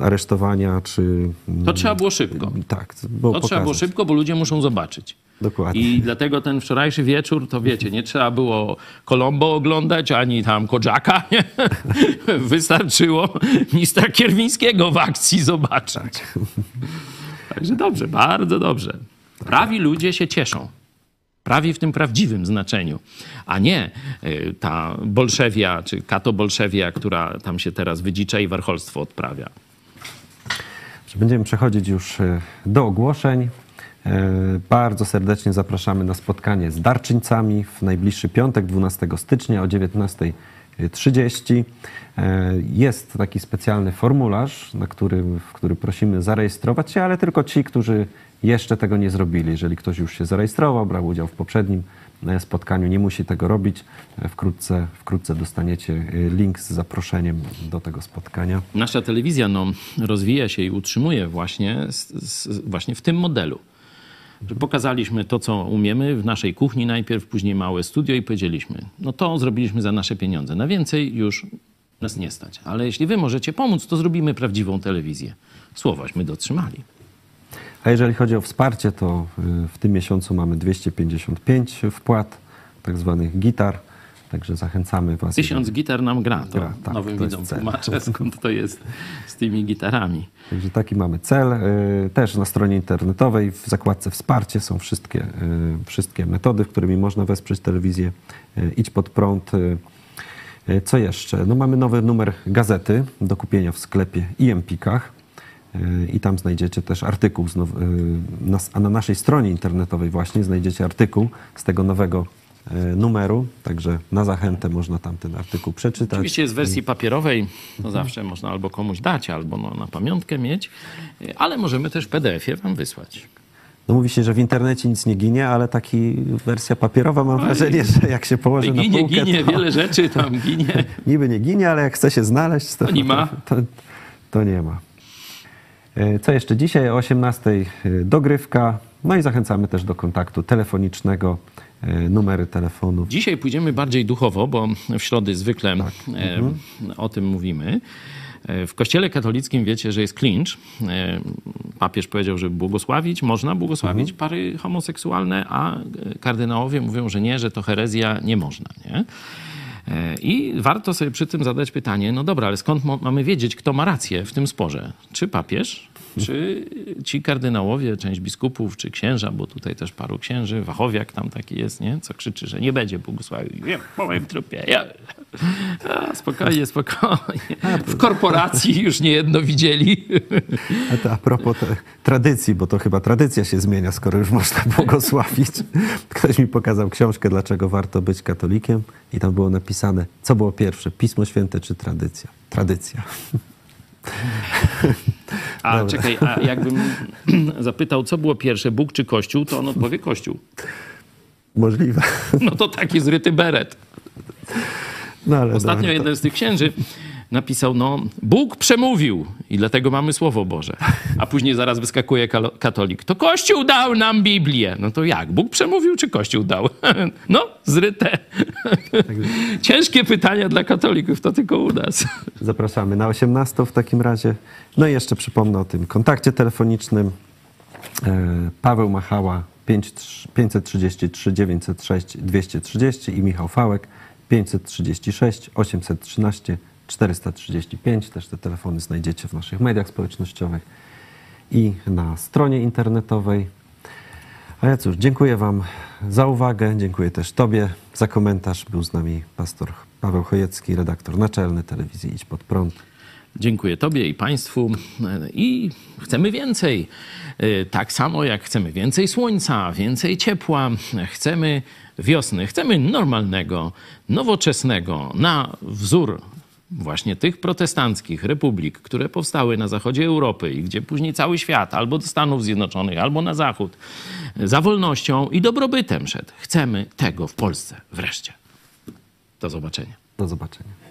Speaker 1: aresztowania czy...
Speaker 3: To trzeba było szybko.
Speaker 1: Tak, bo
Speaker 3: To trzeba było
Speaker 1: pokazać.
Speaker 3: szybko, bo ludzie muszą zobaczyć.
Speaker 1: Dokładnie.
Speaker 3: I dlatego ten wczorajszy wieczór, to wiecie, nie trzeba było Colombo oglądać, ani tam Kodżaka. Nie? [laughs] Wystarczyło ministra Kierwińskiego w akcji zobaczyć. Także dobrze, bardzo dobrze. Prawi ludzie się cieszą. Prawi w tym prawdziwym znaczeniu, a nie y, ta bolszewia, czy kato-bolszewia, która tam się teraz wydzicza i warcholstwo odprawia.
Speaker 1: będziemy przechodzić już e, do ogłoszeń. E, Bardzo serdecznie zapraszamy na spotkanie z darczyńcami w najbliższy piątek, 12 stycznia o 19.30. E, Jest taki specjalny formularz, na który, w który prosimy zarejestrować się, ale tylko ci, którzy jeszcze tego nie zrobili. Jeżeli ktoś już się zarejestrował, brał udział w poprzednim e, spotkaniu, nie musi tego robić. Wkrótce, wkrótce dostaniecie link z zaproszeniem do tego spotkania.
Speaker 3: Nasza telewizja no, rozwija się i utrzymuje właśnie, właśnie w tym modelu. Że pokazaliśmy to, co umiemy w naszej kuchni najpierw, później małe studio i powiedzieliśmy, no to zrobiliśmy za nasze pieniądze. Na więcej już nas nie stać. Ale jeśli wy możecie pomóc, to zrobimy prawdziwą telewizję. Słowaśmy dotrzymali.
Speaker 1: A jeżeli chodzi o wsparcie, to y, w tym miesiącu mamy 255 wpłat, tak zwanych gitar, także zachęcamy Was.
Speaker 3: Tysiąc gitar nam gra. To
Speaker 1: Gra, tak,
Speaker 3: nowym
Speaker 1: to
Speaker 3: widzom tłumaczę, [laughs] skąd to jest z tymi gitarami.
Speaker 1: Także taki mamy cel. Y, Też na stronie internetowej w zakładce wsparcie są wszystkie, y, wszystkie metody, którymi można wesprzeć telewizję. Y, Idź pod prąd. Co jeszcze? No mamy nowy numer gazety do kupienia w sklepie i Empikach. I tam znajdziecie też artykuł, a na naszej stronie internetowej właśnie znajdziecie artykuł z tego nowego numeru, także na zachętę można tam ten artykuł przeczytać.
Speaker 3: Oczywiście jest w wersji papierowej, to zawsze można albo komuś dać, albo no, na pamiątkę mieć, ale możemy też w PDF-ie wam wysłać.
Speaker 1: No mówi się, że w internecie nic nie ginie, ale taki wersja papierowa mam wrażenie, że jak się położy na
Speaker 3: Ginie,
Speaker 1: półkę,
Speaker 3: ginie,
Speaker 1: to
Speaker 3: wiele rzeczy tam [laughs] ginie.
Speaker 1: niby nie ginie, ale jak chce się znaleźć, to,
Speaker 3: To nie ma.
Speaker 1: To, to nie ma. E, Co jeszcze dzisiaj? O 18 dogrywka. No i zachęcamy też do kontaktu telefonicznego. E, Numery telefonów.
Speaker 3: Dzisiaj pójdziemy bardziej duchowo, bo w środy zwykle e, o tym mówimy. E, W kościele katolickim wiecie, że jest klincz. Papież powiedział, że błogosławić, można błogosławić pary homoseksualne, a kardynałowie mówią, że nie, że to herezja, nie można. Nie? I warto sobie przy tym zadać pytanie, no dobra, ale skąd mamy wiedzieć, kto ma rację w tym sporze? Czy papież, czy ci kardynałowie, część biskupów, czy księża, bo tutaj też paru księży, Wachowiak tam taki jest, nie? Co krzyczy, że nie będzie błogosławił. Wiem, po moim trupie. Ja... A, spokojnie, spokojnie. W korporacji już niejedno widzieli.
Speaker 1: A, to a propos tradycji, bo to chyba tradycja się zmienia, skoro już można błogosławić. Ktoś mi pokazał książkę, dlaczego warto być katolikiem i tam było napisane, co było pierwsze, Pismo Święte czy tradycja? Tradycja.
Speaker 3: A
Speaker 1: Dobra.
Speaker 3: czekaj, a jakbym [clears throat] zapytał, co było pierwsze, Bóg czy Kościół, to on odpowie Kościół.
Speaker 1: Możliwe.
Speaker 3: No to taki zryty beret.
Speaker 1: No,
Speaker 3: Ostatnio
Speaker 1: dobra, to-
Speaker 3: jeden z tych księży napisał, no Bóg przemówił i dlatego mamy Słowo Boże. A później zaraz wyskakuje katolik. To Kościół dał nam Biblię. No to jak? Bóg przemówił czy Kościół dał? [laughs] No, zryte. [laughs] Ciężkie pytania dla katolików, to tylko u nas.
Speaker 1: Zapraszamy na 18 w takim razie. No i jeszcze przypomnę o tym kontakcie telefonicznym. E, Paweł Machała 5, 533 906 230 i Michał Fałek 536 813 435. Też te telefony znajdziecie w naszych mediach społecznościowych i na stronie internetowej. A ja cóż, dziękuję Wam za uwagę, dziękuję też Tobie za komentarz. Był z nami pastor Paweł Chojecki, redaktor naczelny telewizji Idź Pod Prąd.
Speaker 3: Dziękuję Tobie i Państwu. I chcemy więcej. Y, Tak samo jak chcemy więcej słońca, więcej ciepła, chcemy wiosny, chcemy normalnego, nowoczesnego, na wzór właśnie tych protestanckich republik, które powstały na zachodzie Europy i gdzie później cały świat albo do Stanów Zjednoczonych, albo na zachód za wolnością i dobrobytem szedł. Chcemy tego w Polsce wreszcie. Do zobaczenia.
Speaker 1: Do zobaczenia.